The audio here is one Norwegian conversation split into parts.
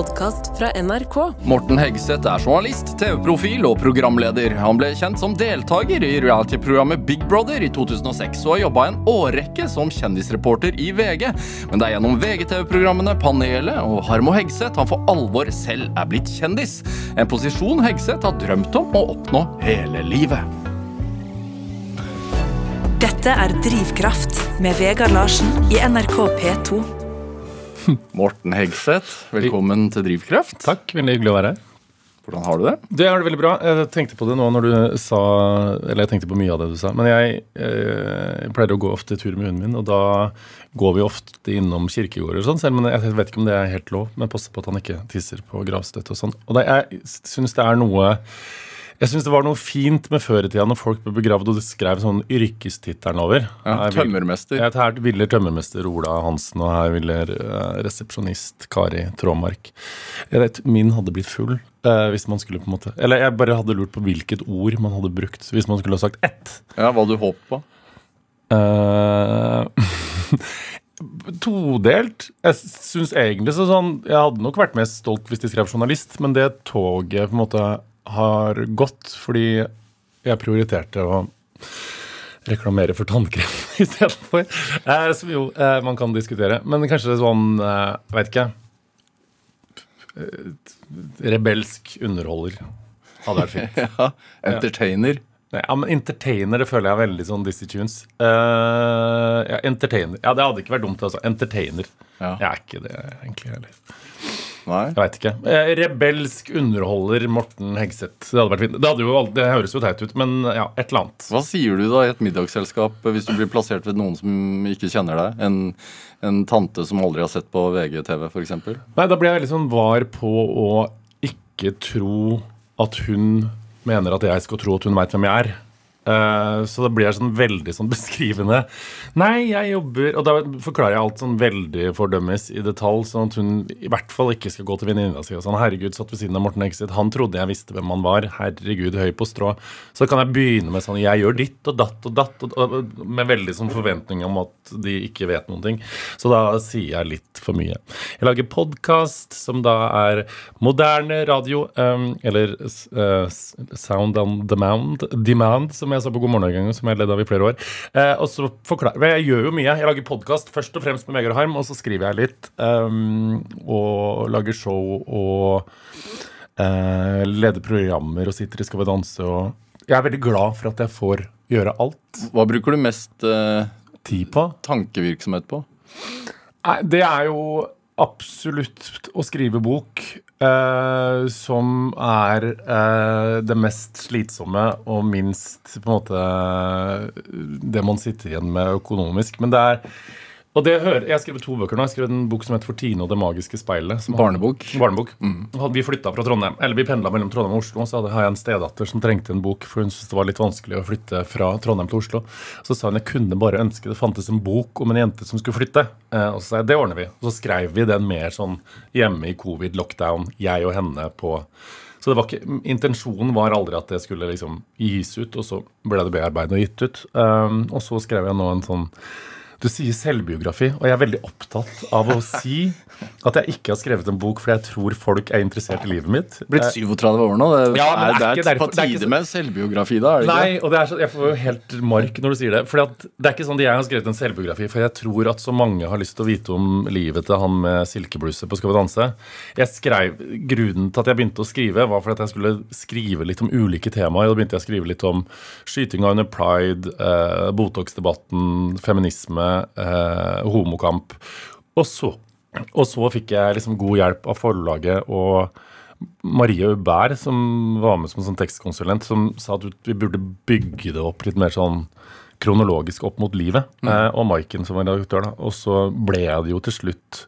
podkast fra NRK. Morten Hegseth er journalist, TV-profil og programleder. Han ble kjent som deltaker i reality-programmet Big Brother i 2006 og har jobba en årrekke som kjendisreporter i VG. Men det er gjennom VGTV-programmene Panelet og Harmo Hegseth han for alvor selv er blitt kjendis. En posisjon Hegseth har drømt om å oppnå hele livet. Dette er Drivkraft med Vegard Larsen i NRK P2. Morten Hegseth, velkommen til Drivkraft. Takk, veldig hyggelig å være her. Hvordan har du det? Det har det veldig bra. Jeg tenkte på det nå når du sa Eller jeg tenkte på mye av det du sa. Men jeg, eh, jeg pleier å gå ofte tur med hunden min, og da går vi ofte innom kirkegårder og sånn. Selv om jeg vet ikke om det er helt lov, men passer på at han ikke tisser på gravstøtte og sånn. Og det, jeg syns det er noe jeg syns det var noe fint med før i tida når folk ble begravd og de skrev sånn yrkestittelen over. Ja, Her tømmermester. Ja, her ville tømmermester Ola Hansen, og her hviler eh, resepsjonist Kari Tråmark. Jeg vet, min hadde blitt full eh, hvis man skulle på en måte Eller jeg bare hadde lurt på hvilket ord man hadde brukt hvis man skulle ha sagt ett. Ja, Hva du håpet på? Eh, Todelt. Jeg syns egentlig så sånn Jeg hadde nok vært mest stolt hvis de skrev journalist, men det toget på en måte har gått fordi jeg prioriterte å reklamere for tannkrem istedenfor. Eh, som jo eh, man kan diskutere. Men kanskje sånn eh, Jeg vet ikke. Eh, Rebelsk underholder hadde vært fint. Ja, Entertainer. Nei, ja, men Entertainer det føler jeg er veldig sånn Dizzie Tunes. Uh, ja, entertainer. Ja, Det hadde ikke vært dumt. altså. Entertainer. Ja. Jeg er ikke det, egentlig. heller. Nei. Jeg veit ikke. Eh, rebelsk underholder Morten Hegseth. Det hadde vært fint. Det, hadde jo, det høres jo teit ut, men ja, et eller annet. Hva sier du da i et middagsselskap hvis du blir plassert ved noen som ikke kjenner deg? En, en tante som aldri har sett på VGTV, f.eks.? Nei, Da blir jeg veldig sånn var på å ikke tro at hun mener at jeg skal tro at hun veit hvem jeg er. Eh, så da blir jeg sånn veldig sånn beskrivende. Nei, jeg jobber Og da forklarer jeg alt sånn veldig fordømmes i detalj, sånn at hun i hvert fall ikke skal gå til venninna si og sånn Herregud, satt ved siden av Morten Exit, Han trodde jeg visste hvem han var. Herregud, høy på strå. Så kan jeg begynne med sånn Jeg gjør ditt og datt og datt, og, og, med veldig sånn forventning om at de ikke vet noen ting. Så da sier jeg litt for mye. Jeg lager podkast som da er moderne radio, um, eller uh, Sound on Demand, demand som jeg sa på God morgen Norge, som jeg ledd av i flere år. Eh, og så forklarer, Jeg gjør jo mye. Jeg lager podkast først og fremst med Vegard Harm, og så skriver jeg litt. um, og lager show og uh, leder programmer og sitter i Skal vi danse og Jeg er veldig glad for at jeg får gjøre alt. Hva bruker du mest uh, Tid på. tankevirksomhet på? Nei, det er jo absolutt å skrive bok eh, som er uh, det mest slitsomme og minst på en måte det man sitter igjen med økonomisk. Men det er og det hører, Jeg har skrevet to bøker nå. Jeg har skrevet en bok som heter 'For Tine og det magiske speilet'. som- Barnebok? Barnebok. Hadde vi flytta fra Trondheim, eller vi pendla mellom Trondheim og Oslo, så hadde jeg en stedatter som trengte en bok, for hun syntes det var litt vanskelig å flytte fra Trondheim til Oslo. Så sa hun jeg kunne bare ønske det fantes en bok om en jente som skulle flytte. Eh, og så sa jeg det ordner vi. Og så skrev vi den mer sånn hjemme i covid, lockdown, jeg og henne på så det var ikke, intensjonen var aldri at det skulle liksom gis ut, og så ble det bearbeidet og gitt ut. Um, og så skrev jeg nå en sånn du sier selvbiografi, og jeg er veldig opptatt av å si at jeg ikke har skrevet en bok fordi jeg tror folk er interessert i livet mitt. Blitt 37 år nå. Det, Ja, er, det er det er på tide med selvbiografi, da? er det ikke? Nei, og det er så, jeg får jo helt mark når du sier det. For det er ikke sånn at jeg har skrevet en selvbiografi, for jeg tror at så mange har lyst til å vite om livet til han med silkebluse på Skal vi danse. Jeg skrev, Grunnen til at jeg begynte å skrive, var fordi at jeg skulle skrive litt om ulike temaer. Og da begynte jeg å skrive litt om skytinga under pride, eh, Botox-debatten, feminisme, eh, homokamp. Og så, og så fikk jeg liksom god hjelp av forlaget og Marie Aubert, som var med som sånn tekstkonsulent, som sa at vi burde bygge det opp litt mer sånn kronologisk opp mot livet. Eh, og Maiken som var redaktør. da. Og så ble det jo til slutt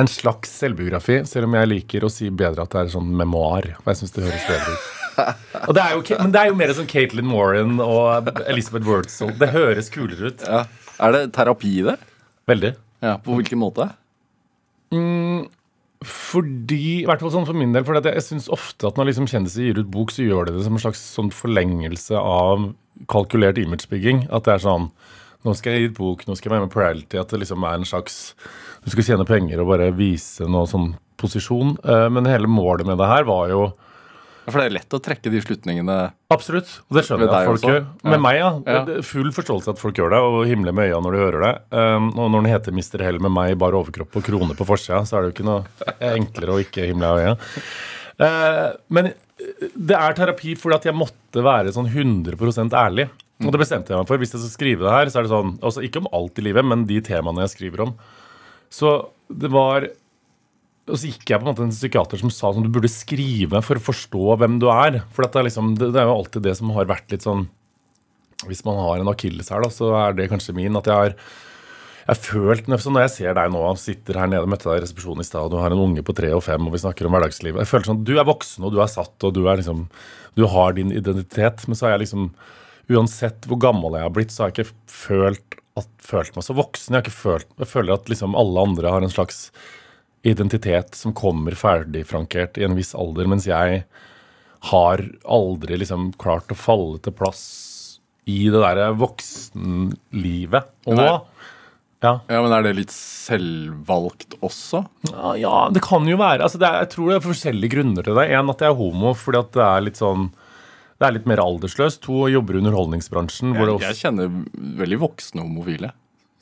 en slags selvbiografi, selv om jeg liker å si bedre at det er sånn memoar. For jeg synes det høres bedre ut. Og det er jo, men det er jo mer sånn Caitlin Warren og Elizabeth Wurtzel. Det høres kulere ut. Ja. Er det terapi i det? Veldig. Ja, På hvilken måte? Fordi, i hvert fall sånn for min del, for jeg syns ofte at når liksom kjendiser gir ut bok, så gjør de det som en slags sånn forlengelse av kalkulert imagebygging. At det er sånn Nå skal jeg gi ut bok, nå skal jeg være med på reality. At det liksom er en slags Du skal tjene penger og bare vise noe sånn posisjon. Eh, men hele målet med det her var jo For det er lett å trekke de slutningene Absolutt. Og det skjønner jeg at folk gjør. Ja. Med meg, ja. Ja. Full forståelse at folk gjør det, og himler med øya når de hører det. Um, og når den heter Mr. Hell med meg i bar overkropp og krone på forsida, så er det jo ikke noe enklere å ikke himle av øya. Eh, men det er terapi fordi at jeg måtte være sånn 100 ærlig. Og det bestemte jeg meg for. Hvis jeg skal skrive det her, så er det sånn altså Ikke om alt i livet, men de temaene jeg skriver om. Så det var Og så gikk jeg på en måte en psykiater som sa sånn du burde skrive for å forstå hvem du er. For dette er liksom, det, det er jo alltid det som har vært litt sånn Hvis man har en akilles da, så er det kanskje min. At jeg har jeg følt, Når jeg ser deg nå, sitter her nede, møtte deg i resepsjonen i stad, og du har en unge på tre og fem, og vi snakker om hverdagslivet Jeg føler sånn Du er voksen, og du er satt, og du er liksom Du har din identitet. Men så har jeg liksom Uansett hvor gammel jeg har blitt, så har jeg ikke følt, at, følt meg så voksen. Jeg, har ikke følt, jeg føler at liksom alle andre har en slags identitet som kommer ferdigfrankert i en viss alder, mens jeg har aldri liksom klart å falle til plass i det derre voksenlivet. Og Nei. ja, Ja, men er det litt selvvalgt også? ja, ja, det kan jo være. Altså, det er, jeg tror det er forskjellige grunner til det. En, at jeg er homo fordi at det er litt sånn det er litt mer aldersløst. To, jobber i underholdningsbransjen. Hvor Jeg, jeg kjenner veldig voksne homofile.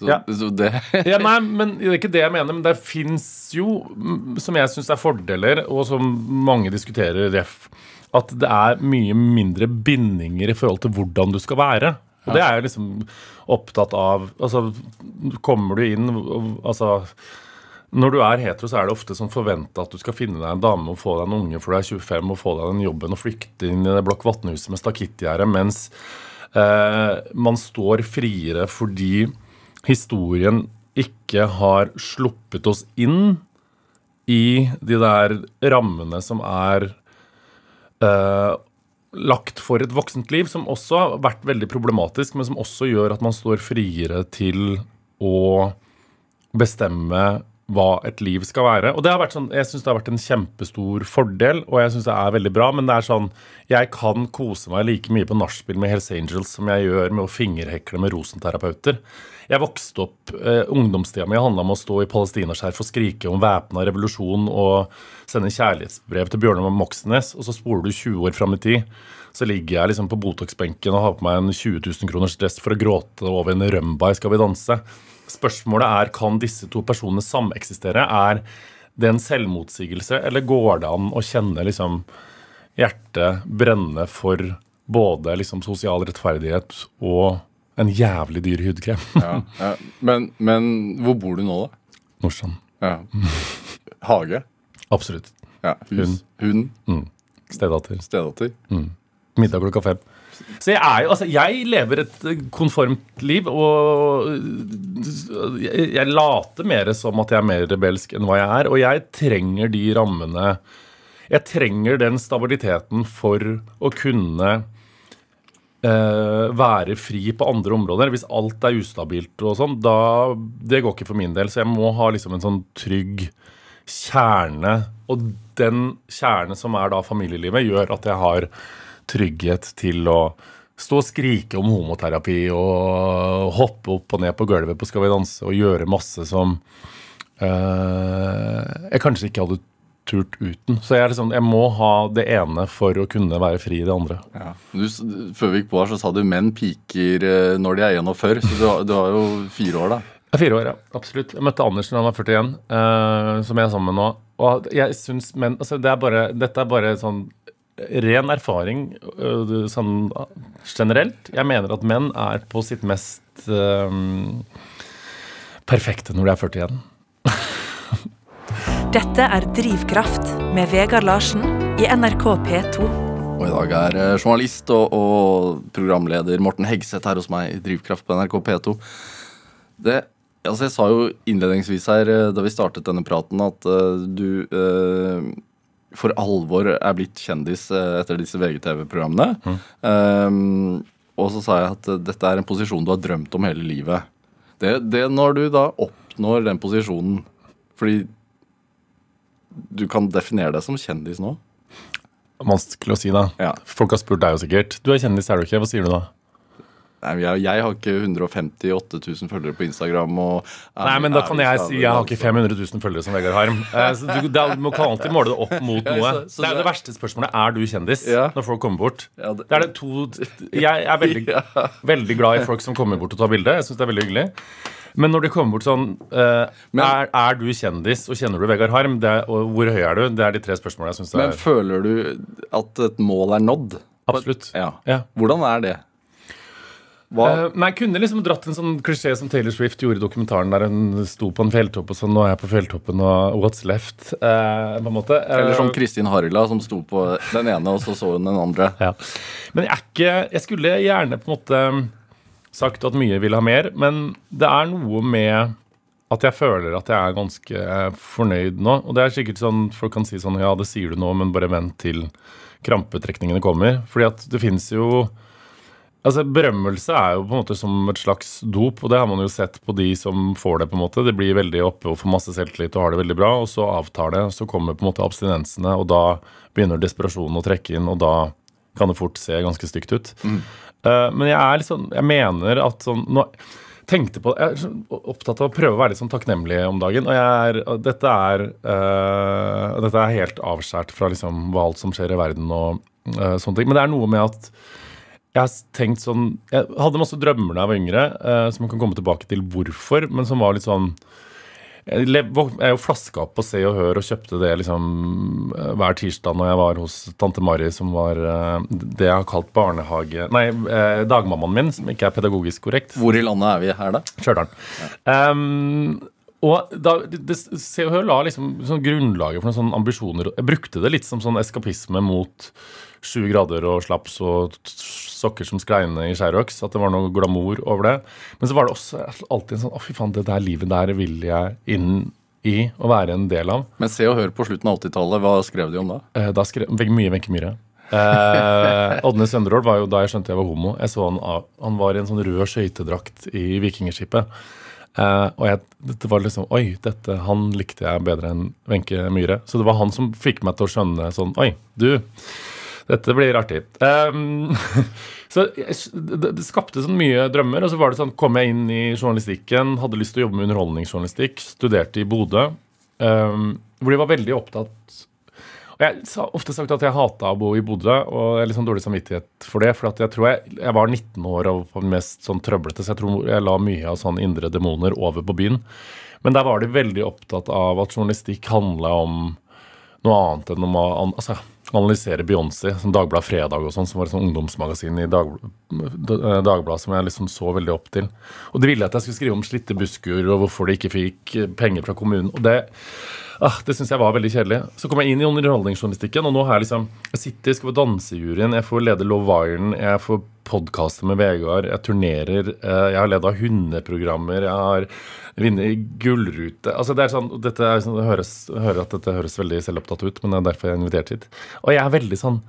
Så, Ja. så det ja, nei, men Det er ikke det jeg mener, men det fins jo, mm, som jeg syns er fordeler, og som mange diskuterer, ref, at det er mye mindre bindinger i forhold til hvordan du skal være. Og det er jeg liksom opptatt av. Altså, kommer du inn altså når du er hetero, så er det ofte sånn forventa at du skal finne deg en dame og få deg en unge for du er 25 og få deg den jobben og flykte inn i det Blokk Vatnhuset med stakittgjerde, mens eh, man står friere fordi historien ikke har sluppet oss inn i de der rammene som er eh, lagt for et voksent liv, som også har vært veldig problematisk, men som også gjør at man står friere til å bestemme hva et liv skal være. Og det har vært sånn, Jeg syns det har vært en kjempestor fordel, og jeg syns det er veldig bra. Men det er sånn, jeg kan kose meg like mye på nachspiel med Hells Angels som jeg gjør med å fingerhekle med rosenterapeuter. Jeg vokste opp, eh, Ungdomstida mi handla om å stå i palestinaskjerf og skrike om væpna revolusjon og sende kjærlighetsbrev til Bjørnar Moxnes, og så spoler du 20 år fram i tid. Så ligger jeg liksom på Botox-benken og har på meg en 20 000 kroners dress for å gråte over en rømba i Skal vi danse. Spørsmålet er kan disse to personene sameksistere. Er det en selvmotsigelse, eller går det an å kjenne liksom hjertet brenne for både liksom sosial rettferdighet og en jævlig dyr hudkrem? ja, ja. Men, men hvor bor du nå, da? Nordstrand. Ja. Hage? Absolutt. Ja. Hus? Hund? Stedatter. Stedatter? Middag klokka fem. Så jeg jo, altså jeg lever et eh, konformt liv, og eh, jeg, jeg later mer som at jeg er mer rebelsk enn hva jeg er. Og jeg trenger de rammene Jeg trenger den stabiliteten for å kunne eh, være fri på andre områder. Hvis alt er ustabilt og sånn, da Det går ikke for min del. Så jeg må ha liksom en sånn trygg kjerne. Og den kjerne som er da familielivet, gjør at jeg har trygghet til å stå og skrike om homoterapi og hoppe opp og ned på gulvet på Skal vi danse og gjøre masse som uh, jeg kanskje ikke hadde turt uten. Så jeg, er liksom, jeg må ha det ene for å kunne være fri i det andre. Ja. Du, før vi gikk på her, så sa du menn piker eh, når de er 41, så du, du har jo fire år, da. Jeg er fire år, ja. Absolutt. Jeg møtte Andersen da han var 41, uh, som jeg er sammen med nå. Og jeg syns menn altså det er bare, Dette er bare sånn ren erfaring uh, sånn generelt. Jeg mener at menn er på sitt mest uh, perfekte når de er 41. Dette er Drivkraft med Vegard Larsen i NRK P2. Og i dag er eh, journalist og, og programleder Morten Hegseth her hos meg i Drivkraft på NRK P2. Det, altså jeg sa jo innledningsvis her eh, da vi startet denne praten, at uh, du uh, for alvor er blitt kjendis uh, etter disse VGTV-programmene. Um, og så sa jeg at dette er en posisjon du har drømt om hele livet. Det, det når du da oppnår den posisjonen Fordi du kan definere deg som kjendis nå. Vanskelig å si, da. Ja. Folk har spurt deg jo sikkert. Du er kjendis, er du ikke? Hva sier du da? Nei, jeg, jeg har ikke 158 000 følgere på Instagram. Og er- Nei, men da kan jeg si jeg har ikke 500 000 følgere som Vegard Harm. Eh, så du, da, du kan alltid måle det opp mot Ja, noe. så- så Det er det- verste spørsmålet. Er du kjendis? Ja. Når folk kommer bort. Ja, det- Det er det to Jeg er veldig, veldig glad i folk som kommer bort og tar bilde. Jeg synes det er veldig hyggelig. Men når det kommer bort sånn uh, Men- er, er du kjendis, og kjenner du Vegard Harm? Det er, og hvor høy er du? Det er de tre spørsmålene jeg syns Men er føler du at et mål er nådd? Absolutt. Ja. Ja. Hvordan er det? Hva, Uh, nei, kunne liksom dratt en sånn klisjé som Taylor Swift gjorde i dokumentaren, der hun sto på en fjelltopp og sånn, nå er jeg på fjelltoppen og what's left, Uh, på en måte. eller som Kristin Harila, som sto på den ene, og så så hun den andre. Ja. Men jeg er ikke Jeg skulle gjerne på en måte sagt at mye vil ha mer, men det er noe med at jeg føler at jeg er ganske fornøyd nå. Og det er sikkert sånn folk kan si sånn Ja, det sier du nå, men bare vent til krampetrekningene kommer. Fordi at det fins jo Altså, Berømmelse er jo på en måte som et slags dop, og det har man jo sett på de som får det. på en måte. De blir veldig oppe og får masse selvtillit og har det veldig bra, og så avtar det. Så kommer på en måte abstinensene, og da begynner desperasjonen å trekke inn, og da kan det fort se ganske stygt ut. Eh, men jeg er sånn Jeg mener at sånn nå, tenkte på, Jeg er opptatt av å prøve å være litt sånn takknemlig om dagen. Og er, dette, er, uh, dette er helt avskåret fra liksom hva alt som skjer i verden og uh, sånne ting. Men det er noe med at jeg har tenkt sånn Jeg hadde masse drømmer da jeg var yngre, uh, som jeg kan komme tilbake til hvorfor, men som var litt sånn jeg er jo flaska opp på Se og Hør og kjøpte det liksom eh, hver tirsdag når jeg var hos tante Mari, som var eh, det jeg har kalt barnehage Nei, eh, dagmammaen min, som ikke er pedagogisk korrekt. Hvor i landet er vi her, da? Stjørdal. Um, og da, det, Se og Hør la liksom sånn grunnlaget for noen sånne ambisjoner. Jeg brukte det litt som sånn eskapisme mot sju grader og slaps og sokker som skreine i Sherrox. At det var noe glamour over det. Men så var det også alltid en sånn Å, fy faen, det der livet der vil jeg inn i å være en del av. Men Se og Hør på slutten av 80-tallet, hva skrev de om da? Eh, Da skrev mye Wenche Myhre. Eh, Odne Sønderhold var jo da jeg skjønte jeg var homo. Jeg så han, han var i en sånn rød skøytedrakt i Vikingskipet. Eh, og jeg, dette var liksom Oi, dette, han likte jeg bedre enn Wenche Myhre. Så det var han som fikk meg til å skjønne sånn Oi, du, dette blir artig. Um, så det, skapte sånn mye drømmer. Og så var det sånn, kom jeg inn i journalistikken, hadde lyst til å jobbe med underholdningsjournalistikk, studerte i Bodø. Um, hvor de var veldig opptatt og Jeg har ofte sagt at jeg hata å bo i Bodø, og jeg har litt sånn dårlig samvittighet for det. For jeg tror jeg, jeg var 19 år og var mest sånn trøblete, så jeg tror jeg la mye av sånn indre demoner over på byen. Men der var de veldig opptatt av at journalistikk handla om noe annet enn om å altså, analysere Beyoncé, som Dagbladet Fredag og sånn, som var et sånn ungdomsmagasin i Dag, eh, Dagbladet som jeg liksom så veldig opp til. Og de ville at jeg skulle skrive om slitte busskur og hvorfor de ikke fikk eh, penger fra kommunen. Og det, ah, det syns jeg var veldig kjedelig. Så kom jeg inn i underholdningsjournalistikken, og nå har jeg liksom Jeg sitter, skal på dansejuryen, jeg får lede Love Iron, jeg får podkaster med Vegard, jeg turnerer, eh, jeg har leda hundeprogrammer, jeg har vunnet gullrute Altså det er sånn, dette er sånn, det høres, hører at dette høres veldig selvopptatt ut, men det er derfor jeg er invitert hit. Og jeg er veldig sånn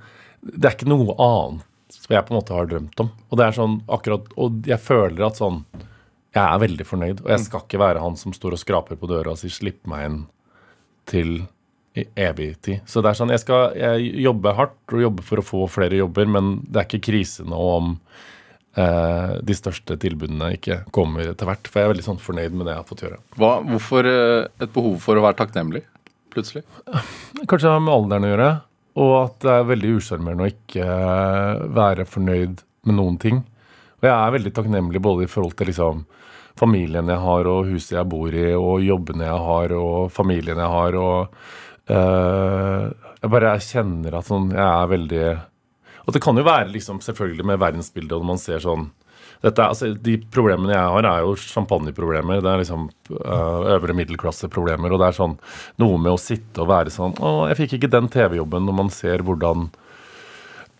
Det er ikke noe annet som jeg på en måte har drømt om. Og det er sånn akkurat Og jeg føler at sånn Jeg er veldig fornøyd, og jeg skal ikke være han som står og skraper på døra og sier 'slipp meg inn' til i evig tid. Så det er sånn, jeg skal jeg jobbe hardt og jobbe for å få flere jobber, men det er ikke krise nå om eh, de største tilbudene ikke kommer etter hvert. For jeg er veldig sånn fornøyd med det jeg har fått gjøre. Hva, hvorfor eh, et behov for å være takknemlig, plutselig? Kanskje det har med alderen å gjøre, og at det er veldig usjarmerende å ikke eh, være fornøyd med noen ting. Og jeg er veldig takknemlig både i forhold til liksom familien jeg har, og huset jeg bor i, og jobbene jeg har, og familien jeg har, og eh, Jeg bare kjenner at sånn, jeg er veldig Og det kan jo være liksom selvfølgelig med verdensbildet, og når man ser sånn dette, altså, de problemene jeg har, er jo champagneproblemer. Det er liksom uh, øvre middelklasseproblemer. Og det er sånn noe med å sitte og være sånn Å, jeg fikk ikke den TV-jobben, når man ser hvordan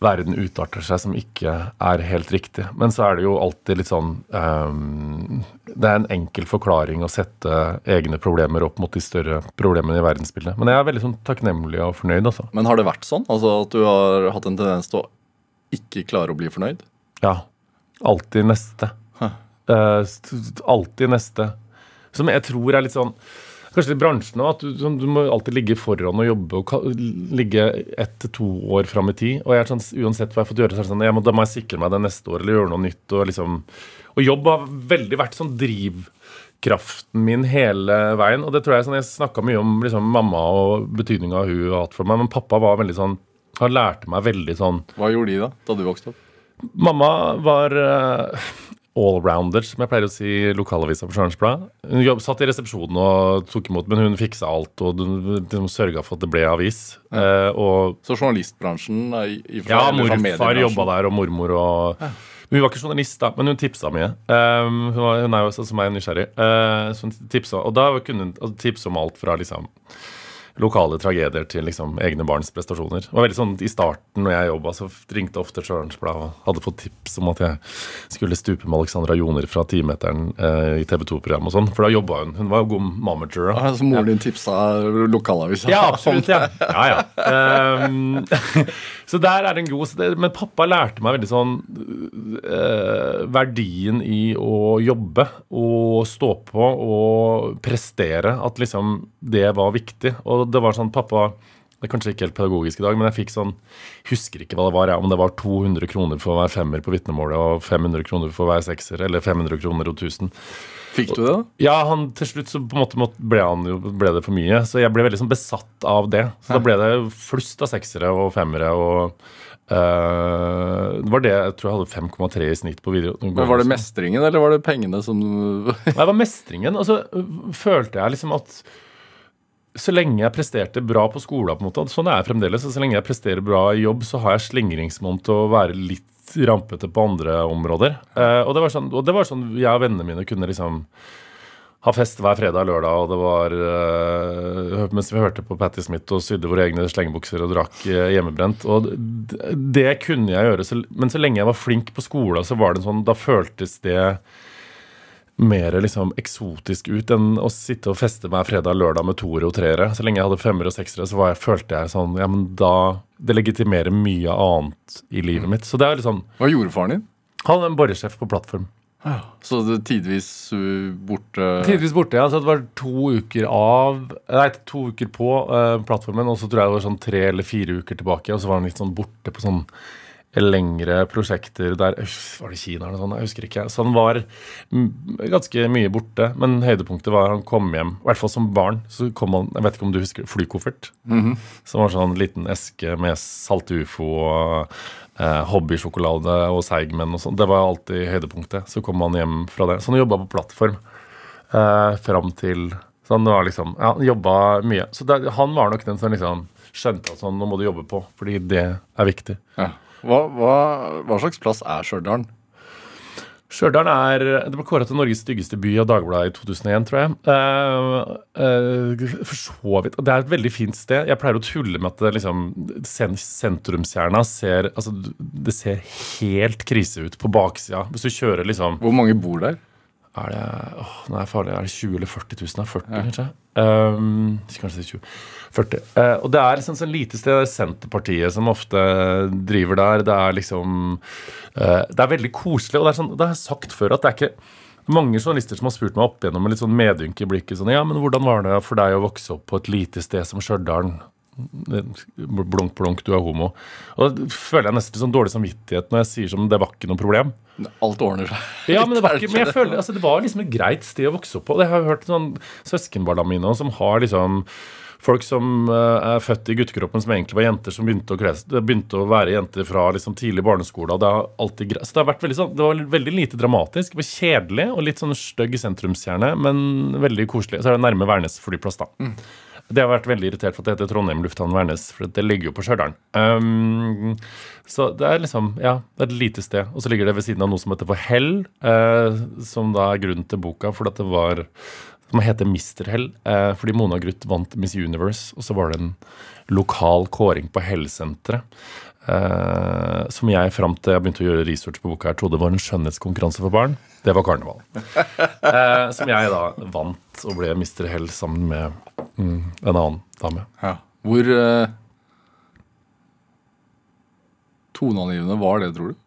verden utarter seg som ikke er helt riktig. Men så er det jo alltid litt sånn um, Det er en enkel forklaring å sette egne problemer opp mot de større problemene i verdensbildet. Men jeg er veldig sånn takknemlig og fornøyd, altså. Men har det vært sånn? Altså at du har hatt en tendens til å ikke klare å bli fornøyd? Ja. Alltid neste. Huh. Eh, alltid neste. Som jeg tror er litt sånn Kanskje litt bransjen òg, at du, sånn, du må alltid ligge foran og jobbe og ligge ett til to år fram i tid. Og jeg er sånn, uansett hva jeg har fått gjøre, så er det sånn, jeg må, da må jeg sikre meg det neste år eller gjøre noe nytt. Og liksom Og jobb har veldig vært sånn drivkraften min hele veien. Og det tror jeg sånn, Jeg snakka mye om liksom, mamma og betydninga hun har hatt for meg, men pappa var veldig sånn Han lærte meg veldig sånn Hva gjorde de da, da du vokste opp? Mamma var uh, allrounder, som jeg pleier å si i lokalavisa på Stjernens Blad. Hun jobb, satt i resepsjonen og tok imot, men hun fiksa alt og liksom, sørga for at det ble avis. Eh, og Så journalistbransjen er i, i ja, morfar jobba der, og mormor og Hun var ikke journalist, da, men hun tipsa mye. Um, hun, var, hun er jo sånn som meg nysgjerrig. Uh, så hun tipsa, og da kunne hun altså, tipse om alt fra liksom lokale tragedier til liksom egne barns prestasjoner. Det var veldig sånn I starten når jeg jobba, så ringte ofte Sørens Blad og hadde fått tips om at jeg skulle stupe med Alexandra Joner fra timeteren eh, i TV 2-program og sånn. For da jobba hun. Hun var jo god mamager. da. Ja, Så moren din tipsa lokalavisa? Ja, absolutt. ja, ja, ja. Um, Så der er det en god Men pappa lærte meg veldig sånn eh, Verdien i å jobbe og stå på og prestere. At liksom det var viktig. Og det var sånn Pappa det er kanskje ikke helt pedagogisk i dag, men jeg fikk sånn Husker ikke hva det var, jeg, om det var 200 kroner for hver femmer på vitnemålet og 500 kroner for hver sekser, eller 500 kroner og 1000. Fikk du det? da? Ja, han, til slutt så på en måte ble, han jo, ble det for mye. Så jeg ble veldig sånn besatt av det. Så da ble det flust av seksere og femmere. og Uh, Det var det jeg tror jeg hadde 5,3 i snitt på video. Men Var det mestringen, eller var det pengene som Nei, Det var mestringen. Og så øh, følte jeg liksom at så lenge jeg presterte bra på skolen, på en måte, sånn er jeg fremdeles, og så lenge jeg presterer bra i jobb, så har jeg slingringsmonn til å være litt rampete på andre områder. Eh, og, det sånn, og det var sånn jeg og vennene mine kunne liksom ha fest hver fredag og lørdag, og det var eh, Mens vi hørte på Patti Smith og sydde våre egne slengebukser og drakk eh, hjemmebrent. Og det, det kunne jeg gjøre, så, men så lenge jeg var flink på skolen, så var det sånn Da føltes det mer liksom eksotisk ut enn å sitte og feste meg fredag og lørdag med toere og treere. Så lenge jeg hadde femmere og seksere, så var jeg, følte jeg sånn Ja, men da Det legitimerer mye annet i livet mitt. Så det er liksom Hva gjorde faren din? Han er en boresjef på plattform. Så det tidvis uh, borte Tidvis borte, ja. Så det var to uker av Nei, to uker på uh, plattformen, og så tror jeg det var sånn tre eller fire uker tilbake, og så var han litt sånn borte på sånn lengre prosjekter der Var det Kina eller noe sånt? Jeg husker ikke. Så han var mm, ganske mye borte. Men høydepunktet var han kom hjem, i hvert fall som barn. Så kom han, Jeg vet ikke om du husker flykoffert? Som var sånn liten eske med salt ufo og eh, hobbysjokolade og seigmenn og sånn. Det var alltid høydepunktet. Så kom han hjem fra det. Så han jobba på plattform eh, fram til Så han var liksom Ja, han jobba mye. Så det, han var nok den som liksom skjønte at sånn, nå må du jobbe på, fordi det er viktig. Ja. Hva, hva, hva slags plass er Stjørdal? Stjørdal er Det ble kåra til Norges styggeste by av Dagbladet i 2001, tror jeg. Uh, uh, for så vidt. Det er et veldig fint sted. Jeg pleier å tulle med at det liksom sen, sentrumskjerna ser Altså, det ser helt krise ut på baksida. Hvis du kjører liksom Hvor mange bor der? Er det åh, nå er jeg farlig, er det 20 eller 40 000? Da? 40, kanskje? Um, kanskje det er 20. 40. Uh, og det er liksom sånn lite sted. Det er Senterpartiet som ofte driver der. Det er liksom uh, Det er veldig koselig. Og det er sånn, det har jeg sagt før at det er ikke mange journalister som har spurt meg opp igjennom med litt sånn medynk i blikket. sånn, ja, men Hvordan var det for deg å vokse opp på et lite sted som Stjørdal? Blunk, blunk, du er homo. Og da føler jeg nesten litt sånn dårlig samvittighet når jeg sier som det var ikke noe problem. Alt ordner seg. Ja, men det var, ikke, men jeg føler, altså, det var liksom et greit sted å vokse opp på. Jeg har hørt sånn søskenbarna mine som har liksom Folk som eh, er født i guttekroppen som egentlig var jenter, som begynte å, krese, begynte å være jenter fra liksom, tidlig barneskole. Det har alltid. Så det har vært veldig sånn, det var veldig lite dramatisk. Det var kjedelig og litt sånn stygg sentrumskjerne, men veldig koselig. Så er det nærme Værnes flyplass, da. Det har vært veldig irritert for at det heter Trondheim lufthavn Værnes, for det ligger jo på Stjørdal. Um, så det er liksom, ja, det er et lite sted. Og så ligger det ved siden av noe som heter For Hell, uh, som da er grunnen til boka, for at det var som heter Mr. Hell, uh, fordi Mona Gruth vant Miss Universe, og så var det en lokal kåring på Hell-senteret. Eh, som jeg fram til jeg begynte å gjøre research på boka her, trodde var en skjønnhetskonkurranse for barn. Det var karneval. Uh, som jeg da vant og ble Mr. Hell sammen med mm, en annen dame. Ja. Hvor uh, toneangivende var det, tror du?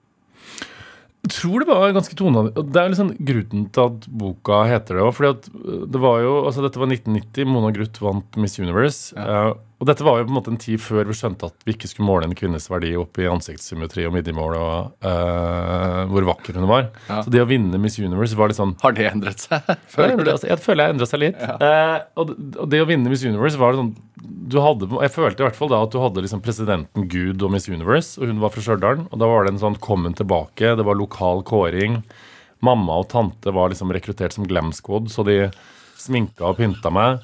tror det var ganske toneangivende. Det er liksom grunnen til at boka heter det. Fordi at det var jo Altså, dette var 1990. Mona Gruth vant Miss Universe. eh, og dette var jo på en måte en tid før vi skjønte at vi ikke skulle måle en kvinnes verdi opp i ansiktssymmetri og midjemål og uh, hvor vakker hun var. Ja. Så det å vinne Miss Universe var litt sånn Har det endret seg? Føler det? altså, jeg føler jeg endra seg litt. Eh, og, det- og det å vinne Miss Universe var sånn du hadde, Jeg følte i hvert fall da at du hadde liksom presidenten Gud og Miss Universe, og hun var fra Stjørdal. Og da var det en sånn 'kom hun tilbake', det var lokal kåring. Mamma og tante var liksom rekruttert som Glam Squad, så de sminka og pynta meg.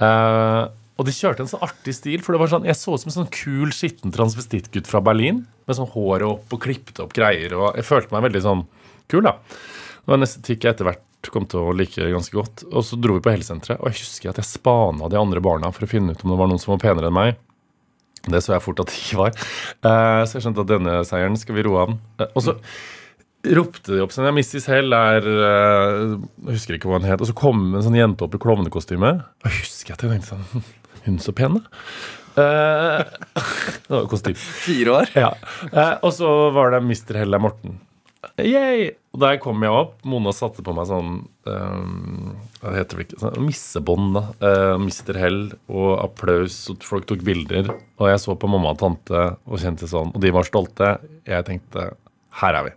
Eh, og de kjørte en sånn artig stil, for det var sånn, jeg så ut som en sånn kul, skitten transvestittgutt fra Berlin. Med sånn håret opp og klippet opp greier. Og jeg følte meg veldig sånn kul, da. Det var en estetikk jeg etter hvert kom til å like ganske godt. Og så dro vi på helsesenteret, og jeg husker at jeg spana de andre barna for å finne ut om det var noen som var penere enn meg. Det så jeg fort at det ikke var. Eh, så jeg skjønte at denne seieren skal vi roe av. Eh, og så ropte de opp sånn ja, Mrs. Hell er eh, Jeg husker ikke hva hun het. Og så kom en sånn jente opp i klovnekostyme. Og jeg husker at jeg tenkte sånn Hun så pen, da. Eh, det var kostyme. Fire år? Ja. Uh, og så var det Mr. Hell er Morten. Yay! Og der kom jeg opp. Mona satte på meg sånn um, Hva heter det ikke? Sånn Missebånd, da. Eh, Mr. Hell og applaus, og folk tok bilder. Og jeg så på mamma og tante og kjente sånn Og de var stolte. Jeg tenkte her er vi.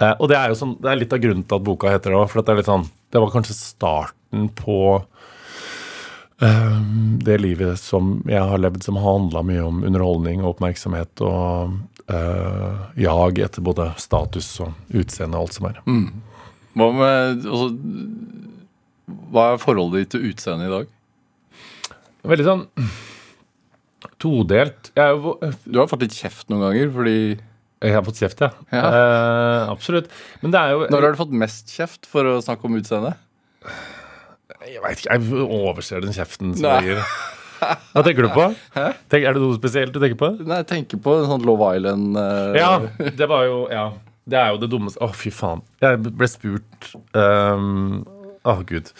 Uh, og det er jo sånn, det er litt av grunnen til at boka heter det òg. For det er litt sånn Det var kanskje starten på det livet som jeg har levd, som har handla mye om underholdning og oppmerksomhet og uh, jag etter både status og utseende og alt som er. Hva med altså, Hva er forholdet ditt til utseendet i dag? Veldig sånn todelt. Jo, Du har fått litt kjeft noen ganger fordi jeg har fått kjeft, ja. Ja. Uh, absolutt. Men det er jo Når har du fått mest kjeft for å snakke om utseendet? Jeg veit ikke, jeg overser den kjeften som Nei. gir. Hva tenker du på? Tenk, er det noe spesielt du tenker på? Nei, jeg tenker på en sånn Love Island uh... Ja, det var jo Ja. Det er jo det dummeste Å, fy faen. Jeg ble spurt Åh, gud.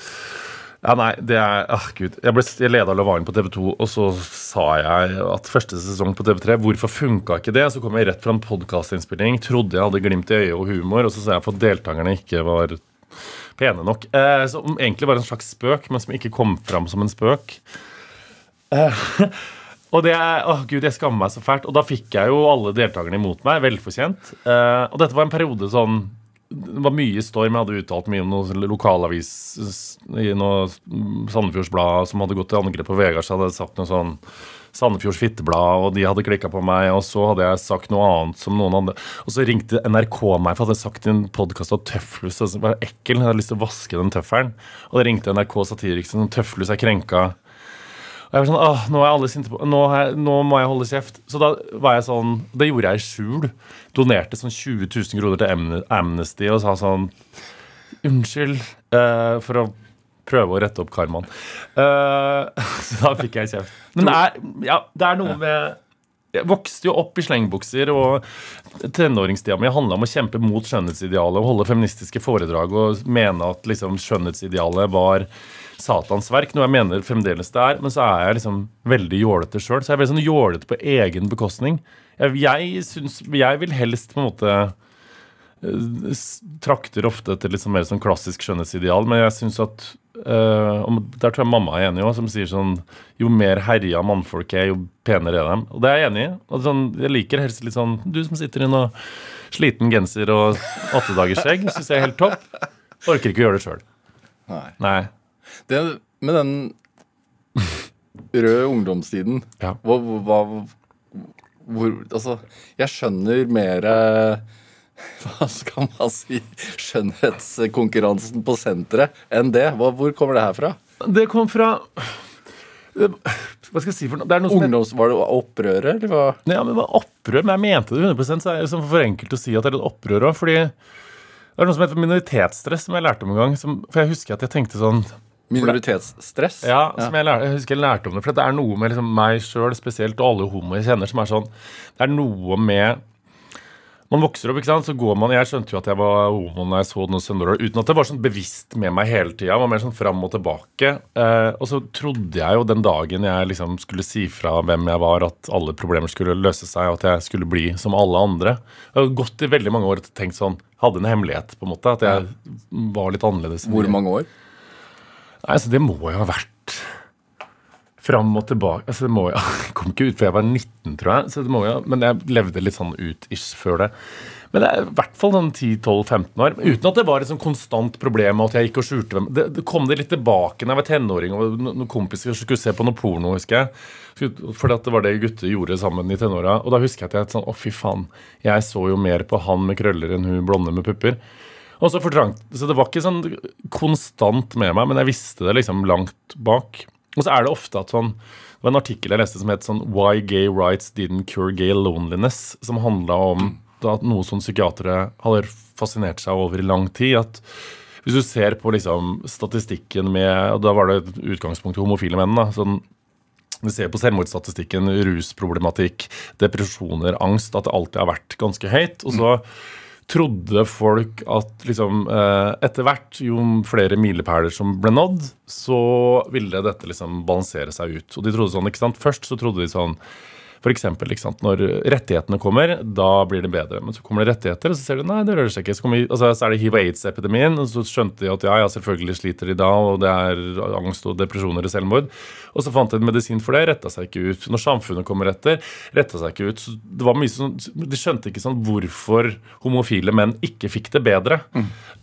Ja, nei, det er Åh, gud. Jeg, ble, jeg leda Love Island på TV2, og så sa jeg at første sesong på TV3 Hvorfor funka ikke det? Så kom jeg rett fra en podkastinnspilling, trodde jeg hadde glimt i øyet og humor, og så sa jeg for at deltakerne ikke var pene nok. Eh, som egentlig var en slags spøk, men som ikke kom fram som en spøk. Og det er, åh gud, jeg skammer meg så fælt. Og da fikk jeg jo alle deltakerne imot meg, velfortjent. Eh, og dette var en periode sånn Det var mye storm. Jeg hadde uttalt mye om noe lokalavis i noe Sandefjordsblad som hadde gått til angrep på Vegard, så hadde jeg sagt noe sånn Sandefjords Fitteblad, og de hadde klikka på meg. Og så hadde jeg sagt noe annet som noen andre. Og så ringte NRK meg, for jeg hadde sagt i en podkast at Tøflus altså, var ekkel. Jeg hadde lyst til å vaske den tøffelen. Og da ringte NRK Satiriksen, og Tøflus er krenka. Og jeg var sånn, åh, nå er alle sinte på nå, jeg, nå må jeg holde kjeft. Så da var jeg sånn Det gjorde jeg i skjul. Donerte sånn 20 000 kroner til Amnesty og sa sånn Unnskyld. uh, for å prøve å rette opp karmaen. Uh, så da fikk jeg kjeft. Men det er, ja, det er noe med jeg vokste jo opp i slengbukser, og tenåringstida mi handla om å kjempe mot skjønnhetsidealet og holde feministiske foredrag og mene at liksom skjønnhetsidealet var Satans verk, noe jeg mener fremdeles det er. Men så er jeg liksom veldig jålete sjøl. Så jeg er veldig sånn jålete på egen bekostning. Jeg, jeg, synes, jeg vil helst på en måte eh, trakter ofte til litt sånn mer sånn klassisk skjønnhetsideal, men jeg syns at eh, og Der tror jeg mamma er enig òg, som sier sånn Jo mer herja mannfolk er, jo penere er de. Og det er jeg enig i. Og sånn, jeg liker helst litt sånn Du som sitter i noe sliten genser og åttedagersskjegg, syns jeg er helt topp. Orker ikke å gjøre det sjøl. Nei. Nei. Det, med den røde ungdomstiden Ja. hva, hva, hvor, Altså, jeg skjønner mer Hva skal man si Skjønnhetskonkurransen på senteret enn det. Hvor kommer det her fra? Det kom fra Hva skal jeg si for noe? Det Ungdoms, var det opprøret, eller hva? Ja, men det var opprør, men jeg mente det 100 så er det liksom for enkelt å si at det er litt opprør òg. Fordi det er noe som heter minoritetsstress, som jeg lærte om en gang. Som, for jeg husker at jeg tenkte sånn Minoritetsstress? Ja, som jeg, lærte, jeg husker jeg lærte om det. For det er noe med liksom meg sjøl spesielt, og alle homoer jeg kjenner, som er sånn Det er noe med man vokser opp, ikke sant, så går man Jeg skjønte jo at jeg var homo når jeg så noen Sunderland, uten at det var sånn bevisst med meg hele tida. Var mer sånn fram og tilbake. Eh, og så trodde jeg jo den dagen jeg liksom skulle si fra hvem jeg var, at alle problemer skulle løse seg, og at jeg skulle bli som alle andre. Jeg har gått i veldig mange år og tenkt sånn Hadde en hemmelighet, på en måte. At jeg var litt annerledes. Hvor mange år? Nei, altså Det må jo ha vært fram og tilbake altså det må jo, Jeg kom ikke ut før jeg var 19, tror jeg. Så det må jo, men jeg levde litt sånn ut ish før det. Men det er i hvert fall sånn 10-12-15 år. Uten at det var et sånn konstant problem. At jeg gikk og skjulte hvem det, det kom det litt tilbake da jeg var tenåring og noen kompiser skulle se på noe porno. husker jeg. Fordi at det var det gutter gjorde sammen i tenåra. Og da husker jeg at jeg sånn, å fy faen, jeg så jo mer på han med krøller enn hun blonde med pupper. Og så fortrangt, så Det var ikke sånn konstant med meg, men jeg visste det liksom langt bak. Og så er det ofte at sånn Det var en artikkel jeg leste som het sånn Why gay rights didn't cure gay loneliness. Som handla om da, noe som psykiatere hadde fascinert seg over i lang tid. at hvis du ser på liksom statistikken med og Da var det et utgangspunkt i homofile menn. da, sånn vi ser på selvmordsstatistikken, rusproblematikk, depresjoner, angst, at det alltid har vært ganske høyt. Og så trodde folk at liksom eh, etter hvert, jo flere milepæler som ble nådd, så ville dette liksom balansere seg ut. Og de trodde sånn, ikke sant? Først så trodde de sånn for sant? Når rettighetene kommer, da blir det bedre. Men så kommer det rettigheter, og så ser de nei, det rører seg ikke. Så, vi, altså, så er det hiv- og aids-epidemien, og så skjønte de at ja, ja, selvfølgelig sliter de da, og det er angst og depresjoner og selvmord. Og så fant de en medisin for det, retta seg ikke ut. Når samfunnet kommer etter, retta seg ikke ut. Så det var mye sånn, De skjønte ikke sånn hvorfor homofile menn ikke fikk det bedre.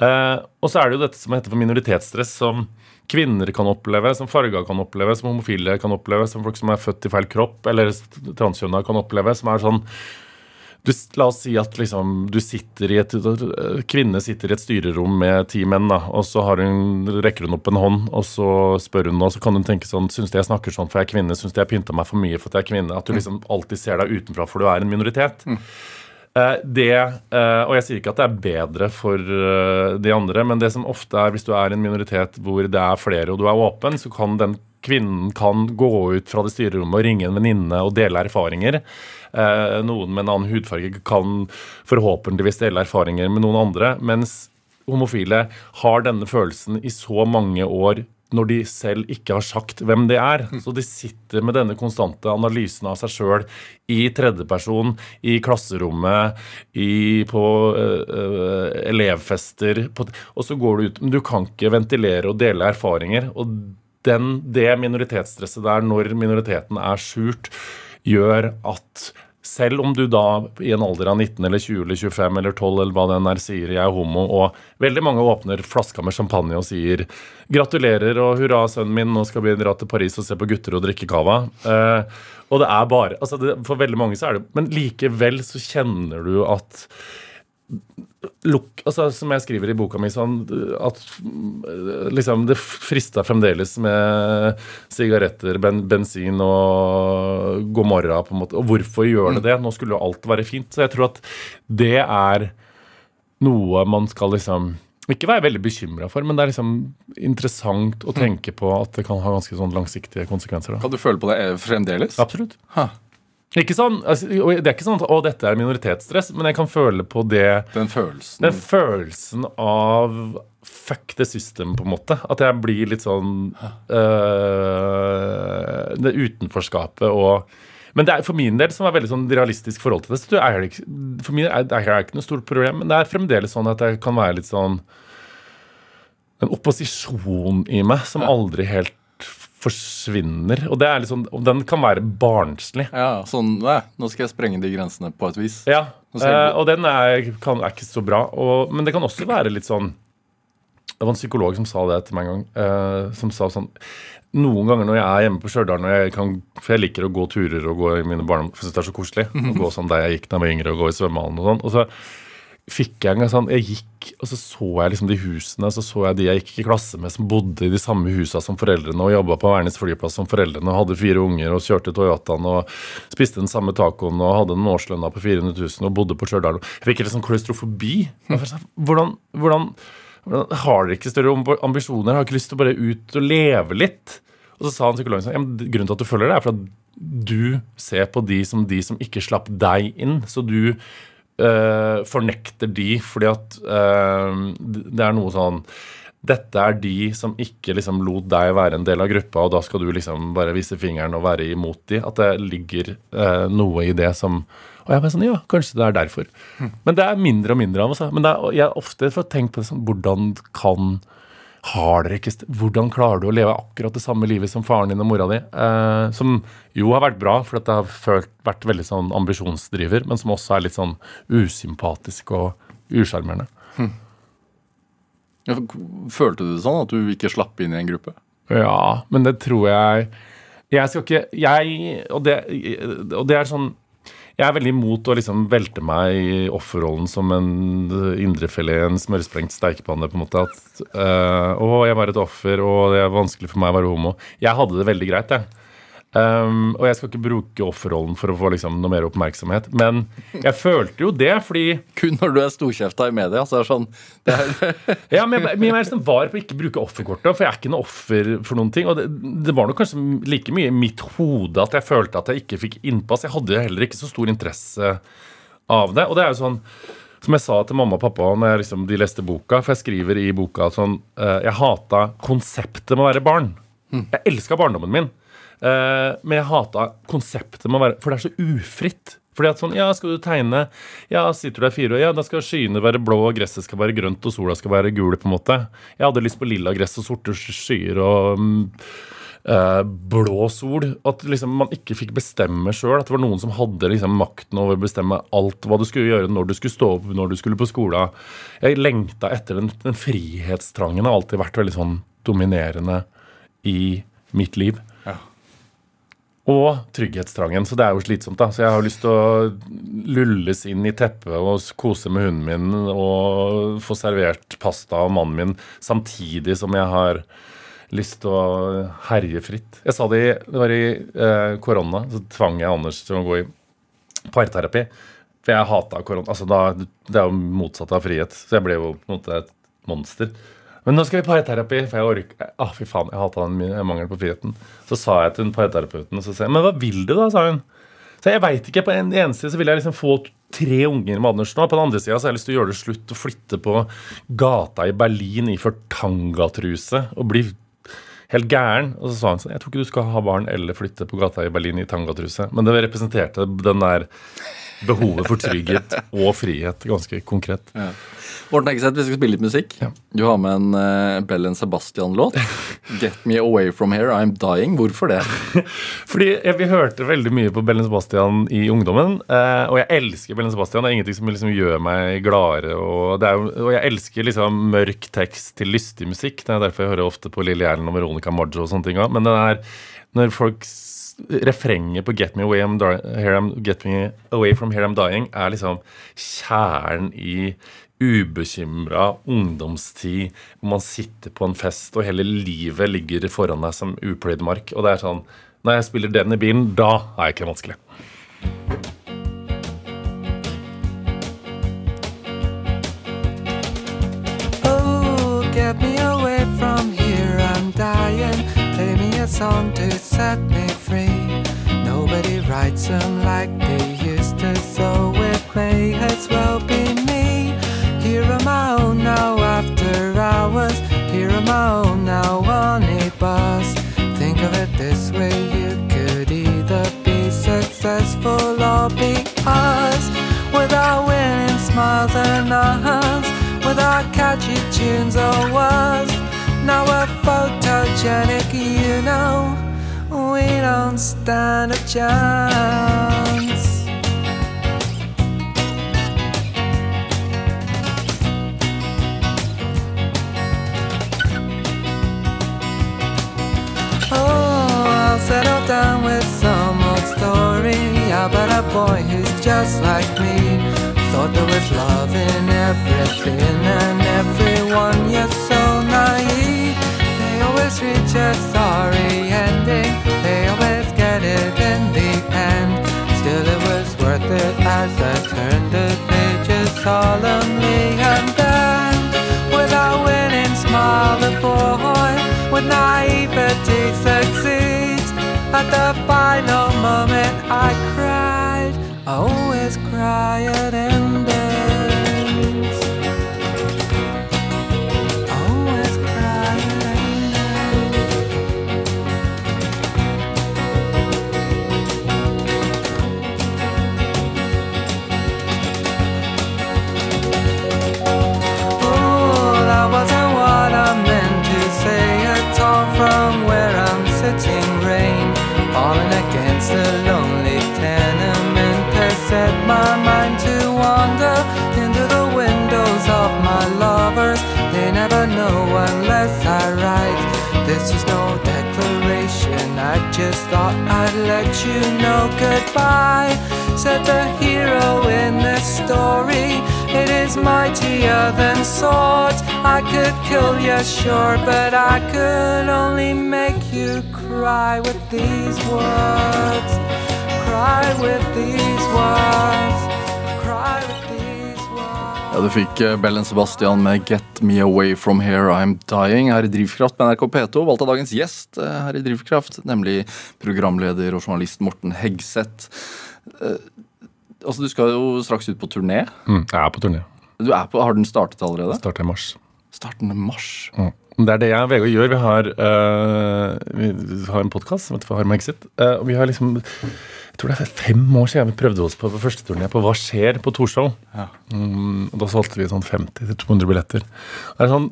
Eh, og så er det jo dette som heter for minoritetsstress, som kvinner kan oppleve, som farga kan oppleve, som homofile kan oppleve, som folk som er født i feil kropp, eller transkjønna kan oppleve, som er sånn du, La oss si at liksom, du sitter i et kvinne sitter i et styrerom med ti menn, da, og så har hun, rekker hun opp en hånd, og så spør hun, og så kan hun tenke sånn Syns de jeg snakker sånn for jeg er kvinne? Syns de jeg pynta meg for mye for at jeg er kvinne? At du liksom alltid ser deg utenfra for du er en minoritet. Eh, det, eh, og jeg sier ikke at det er bedre for eh, de andre, men det som ofte er hvis du er en minoritet hvor det er flere og du er åpen, så kan den kvinnen kan gå ut fra det styrerommet og ringe en venninne og dele erfaringer. Eh, noen med en annen hudfarge kan forhåpentligvis dele erfaringer med noen andre, mens homofile har denne følelsen i så mange år når de selv ikke har sagt hvem de er. Så de sitter med denne konstante analysen av seg sjøl i tredjeperson, i klasserommet, i, på øh, øh, elevfester på, Og så går du ut Men du kan ikke ventilere og dele erfaringer. Og den, det minoritetsstresset der når minoriteten er skjult, gjør at selv om du da i en alder av 19 eller 20 eller 25 eller 12 eller hva den er sier jeg er homo, og veldig mange åpner flaska med champagne og sier gratulerer og hurra, sønnen min, nå skal vi dra til Paris og se på gutter og drikke cava. Eh, og det er bare altså det, For veldig mange så er det Men likevel så kjenner du at luk, altså, Som jeg skriver i boka mi, sånn at mm, liksom, det frista fremdeles med sigaretter, ben, bensin og god morgen, på en måte. Og hvorfor gjør det det? Nå skulle jo alt være fint. Så jeg tror at det er noe man skal liksom ikke være veldig bekymra for, men det er liksom interessant å tenke på at det kan ha ganske sånn langsiktige konsekvenser. Da. Kan du føle på det fremdeles? Absolutt. Ha, Ikke sånn, altså, det er ikke sånn at å, dette er minoritetsstress, men jeg kan føle på det den følelsen. den følelsen av fuck the system, på en måte. At jeg blir litt sånn øh, Det utenforskapet og Men det er for min del, som er veldig sånn realistisk forhold til det, så er det ikke, for min del er det er ikke noe stort problem. Men det er fremdeles sånn at jeg kan være litt sånn En opposisjon i meg som aldri helt forsvinner. Og det er sånn, og den kan være barnslig. Ja, sånn nei, Nå skal jeg sprenge de grensene på et vis. Ja, jeg eh, og den er, kan, er ikke så bra. Og, men det kan også være litt sånn Det var en psykolog som sa det til meg en gang. eh, som sa sånn Noen ganger når jeg er hjemme på Stjørdal, for jeg liker å gå turer og gå i mine barndom, for jeg det er så koselig. Å gå sånn der jeg gikk da jeg var yngre, og gå i svømmehallen og sånn. Og så fikk jeg en gang sånn Jeg gikk, og så så jeg liksom de husene, og så så jeg de jeg gikk i klasse med, som bodde i de samme husa som foreldrene, og jobba på Værnes flyplass som foreldrene, og hadde fire unger, og kjørte Toyotaen, og spiste den samme tacoen, og hadde en årslønna på 400 000, og bodde på Stjørdal. Jeg fikk litt sånn klaustrofobi. Jeg sånn, Hvordan, hvordan, hvordan Har dere ikke større ambisjoner? ambisjoner? Har ikke lyst til å bare ut og leve litt? Og så sa han psykologen sånn, grunnen til at du følger det, er for at du ser på de som de som ikke slapp deg inn. Så du eh, fornekter de, fordi at uh, det er noe sånn dette er de som ikke liksom lot deg være en del av gruppa, og da skal du liksom bare vise fingeren og være imot de. At det ligger eh, noe i det som Og jeg bare sånn, ja, kanskje det er derfor. Men det er mindre og mindre av oss. Men er, jeg har ofte fått tenkt på det sånn, hvordan kan har dere ikke, Hvordan klarer du å leve akkurat det samme livet som faren din og mora di? Eh, som jo har vært bra, for det har følt, vært veldig sånn ambisjonsdriver, men som også er litt sånn usympatisk og usjarmerende. Hm. Følte du det sånn at du ikke slapp inn i en gruppe? Ja, men det tror jeg Jeg skal ikke Jeg Og det, og det er sånn jeg er veldig imot å liksom velte meg i offerrollen som en indrefilet, en smørsprengt steikepanne. på en måte, At eh, 'Å, jeg var et offer, og det er vanskelig for meg å være homo'. Jeg hadde det veldig greit, jeg. Um, og jeg skal ikke bruke offerrollen for å få liksom noe mer oppmerksomhet. Men jeg følte jo det, fordi Kun når du er storkjefta i media. så er det sånn det er, Ja, men jeg, men jeg liksom var på å ikke bruke offerkortet, for jeg er ikke noe offer for noen ting. Og det, det var nok kanskje like mye i mitt hode at jeg følte at jeg ikke fikk innpass. Jeg hadde heller ikke så stor interesse av det. Og det er jo sånn som jeg sa til mamma og pappa når liksom, de leste boka, for jeg skriver i boka at sånn eh, Jeg hata konseptet med å være barn. Jeg elska barndommen min. Eh, men jeg hata konseptet med å være For det er så ufritt. Fordi at sånn, ja, skal du tegne Ja, sitter du der fire år Ja, da skal skyene være blå, og gresset skal være grønt, og sola skal være gul, på en måte. Jeg hadde lyst på lilla gress og sorte skyer og eh, blå sol. At liksom man ikke fikk bestemme sjøl. At det var noen som hadde liksom makten over å bestemme alt hva du skulle gjøre, når du skulle stå opp, når du skulle på skolen. Jeg lengta etter den, den frihetstrangen. har alltid vært veldig sånn dominerende i mitt liv. Og trygghetstrangen, så det er jo slitsomt. da Så jeg har lyst til å lulles inn i teppet og kose med hunden min og få servert pasta av mannen min samtidig som jeg har lyst til å herje fritt. Jeg sa det i, det var i eh, korona, så tvang jeg Anders til å gå i parterapi. For jeg hata korona. Altså da, det er jo motsatt av frihet. Så jeg ble jo på en måte et monster. Men nå skal vi parterapi, for jeg orker ah, Fy faen, jeg hata den mangelen på friheten. Så sa jeg til parterapeuten, og så sa jeg Men hva vil du, da? sa hun. Så jeg veit ikke. På en ene side så vil jeg liksom få tre unger med Anders nå. På den andre sida har jeg lyst til å gjøre det slutt og flytte på gata i Berlin iført tangatruse og bli helt gæren. Og så sa hun sånn Jeg tror ikke du skal ha barn eller flytte på gata i Berlin i tangatruse. Men det representerte den der behovet for trygghet og frihet ganske konkret. Morten Eggeseth, vi skal spille litt musikk. Ja. Du har med en uh, Bellen Sebastian-låt. 'Get Me Away From Here, I'm Dying'. Hvorfor det? Fordi jeg, Vi hørte veldig mye på Bellen Sebastian i ungdommen. Uh, og jeg elsker Bellen Sebastian. Det er ingenting som liksom gjør meg gladere. Og, det jo- og jeg elsker liksom mørk tekst til lystig musikk. Det er derfor jeg hører ofte på Lilly Erlend og Veronica Maggio og sånne ting. Men det er når folk Refrenget på Get Me, Get Me Away From Here I'm Dying er liksom kjernen i ubekymra ungdomstid hvor man sitter på en fest og hele livet ligger foran deg som upløyd mark. Og det er sånn Når jeg spiller den i bilen, da er jeg ikke vanskelig. Oh, get me away song to set me free. Nobody writes them like they used to, so it may as well be me. Here on my own now after hours. Here on my own now on a bus. Think of it this way, you could either be successful or be us. Without winning smiles and hugs, without catchy tunes or words. Now we're photogenic, you know. We don't stand a chance. Oh, I'll settle down with some old story about a boy who's just like me. Thought there was love in everything and naivety succeeds. At the final moment, I cried. I always cry at ending. thought I'd let you know goodbye. Said the hero in this story, it is mightier than swords. I could kill you, sure, but I could only make you cry with these words. Cry with these words. Ja, Du fikk eh, Bellen Sebastian med 'Get Me Away From Here I'm Dying' her i Drivkraft med NRK P2. Valgt av dagens gjest eh, her i Drivkraft, nemlig programleder og journalist Morten Hegseth. Eh, altså, Du skal jo straks ut på turné. Mm, jeg er på turné. Du er på, Har den startet allerede? Starter i mars. Starten mars. Mm. Det er det jeg og Vegard gjør. Vi har, øh, vi har en podkast som heter Harm Exit. øh, og vi har liksom Jeg tror det er fem år siden vi prøvde oss på, på første turné på Hva skjer på Torshov. Ja. Mm, og da solgte vi sånn 50-200 billetter. Det er sånn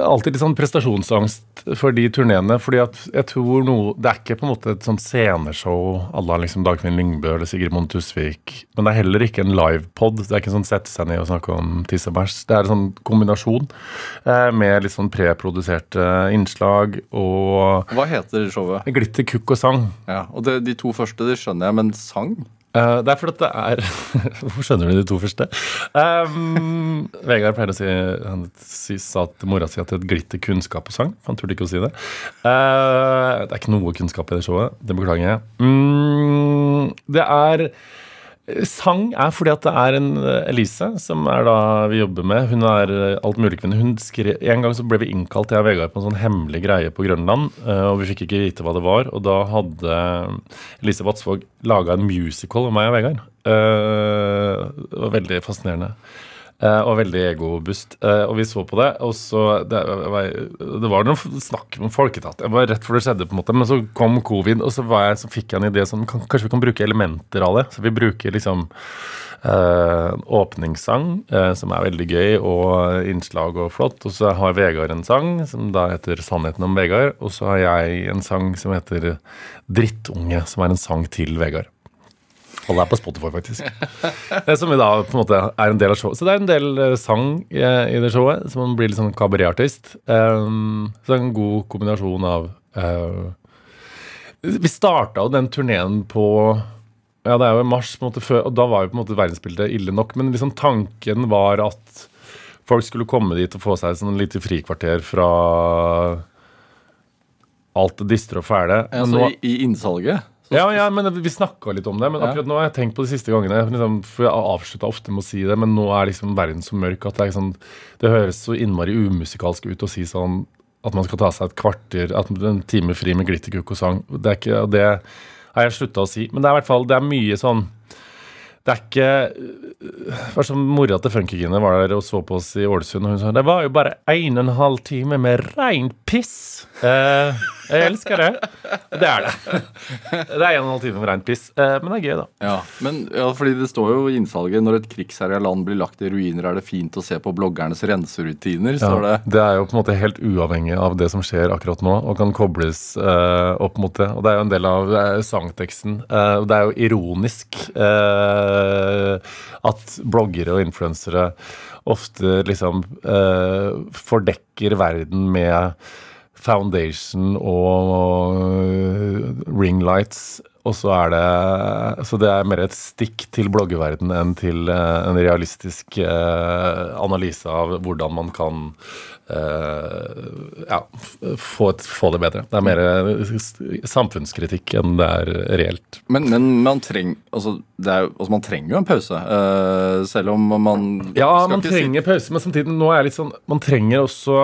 alltid litt sånn prestasjonsangst for de turneene. fordi at jeg tror noe, Det er ikke på en måte et sånn sceneshow à la liksom Dagfinn Lyngbø eller Sigrid Monn Tusvik. Men det er heller ikke en livepod. Det er ikke sånn sette seg ned og snakke om tiss og bæsj. Det er en sånn kombinasjon eh, med litt sånn preproduserte innslag og Hva heter showet? glitter, kukk og sang. Ja, og det, De to første det skjønner jeg, men sang? Eh, det er fordi det er Hvorfor skjønner du de to første? Um, Vegard pleier å si Han si- sa til mora si at det er et glitter kunnskap og sang. Han turte ikke å si det. Uh, det er ikke noe kunnskap i det showet. Det beklager jeg. Mm, det er Sang er fordi at det er en eh, Elise, som er da vi jobber med. Hun er eh, altmuligkvinne. Hun skrev, En gang så ble vi innkalt, jeg og Vegard, på en sånn hemmelig greie på Grønland. eh, Og vi fikk ikke vite hva det var. Og da hadde Elise Vatsvåg laga en musical om meg og Vegard. Det var veldig fascinerende. Eh, og veldig egoboost. Eh, og vi så på det, og så Det, det var noe snakk om folketatt. Jeg var rett før det skjedde, på en måte, men så kom covid, og så, jeg, så fikk jeg en idé som kan, Kanskje vi kan bruke elementer av det? Så vi bruker liksom Uh, åpningssang, uh, som er veldig gøy, og innslag og flott. Og så har Vegard en sang som da heter 'Sannheten om Vegard'. Og så har jeg en sang som heter 'Drittunge', som er en sang til Vegard. Det er på Spotify, faktisk. Som da på en måte er en del av showet. Så det er en del eh, sang eh, i det showet, så man blir litt sånn kabaretartist. Um, så det er en god kombinasjon av eh, Vi starta jo den turneen på Ja, det er jo i mars, på en måte før, og da var jo på en måte verdensbildet ille nok. Men liksom tanken var at folk skulle komme dit og få seg et sånn lite frikvarter fra alt det dystre og fæle. Altså, nå- i, I innsalget? Ja, ja, men vi snakka litt om det. Men akkurat nå har jeg tenkt på de siste gangene liksom, For jeg avslutta ofte med å si det, men nå er liksom verden så mørk at det er sånn Det høres så innmari umusikalsk ut å si sånn at man skal ta seg et kvarter at En time fri med glitterkukk og sang. Det er ikke Det har jeg slutta å si. Men det er i hvert fall Det er mye sånn det er ikke var som mora til Funkygine var der og så på oss i Ålesund, og hun sa det var jo bare en og en halv time med rein piss. Eh, jeg elsker det. Det er det. Det er en og en halv time med rent piss, eh, men det er gøy, da. Ja, men ja, fordi det står jo i innsalget når et krigsherja land blir lagt i ruiner, er det fint å se på bloggernes renserutiner, står det. det er jo på en måte helt uavhengig av det som skjer akkurat nå, og kan kobles eh, opp mot det. Og det er jo en del av eh, sangteksten. Eh, det er jo ironisk eh, at bloggere og influensere ofte liksom eh, fordekker verden med foundation og ringlights. Og så er det Så det er mer et stikk til bloggeverden enn til eh, en realistisk eh, analyse av hvordan man kan ja, få, få det bedre. Det er mer eh, samfunnskritikk enn det er reelt. Men, men man, treng, altså, det er, altså, man trenger jo en pause, eh, selv om man Ja, man ikke si- trenger pause, men samtidig nå er jeg litt sånn Man trenger også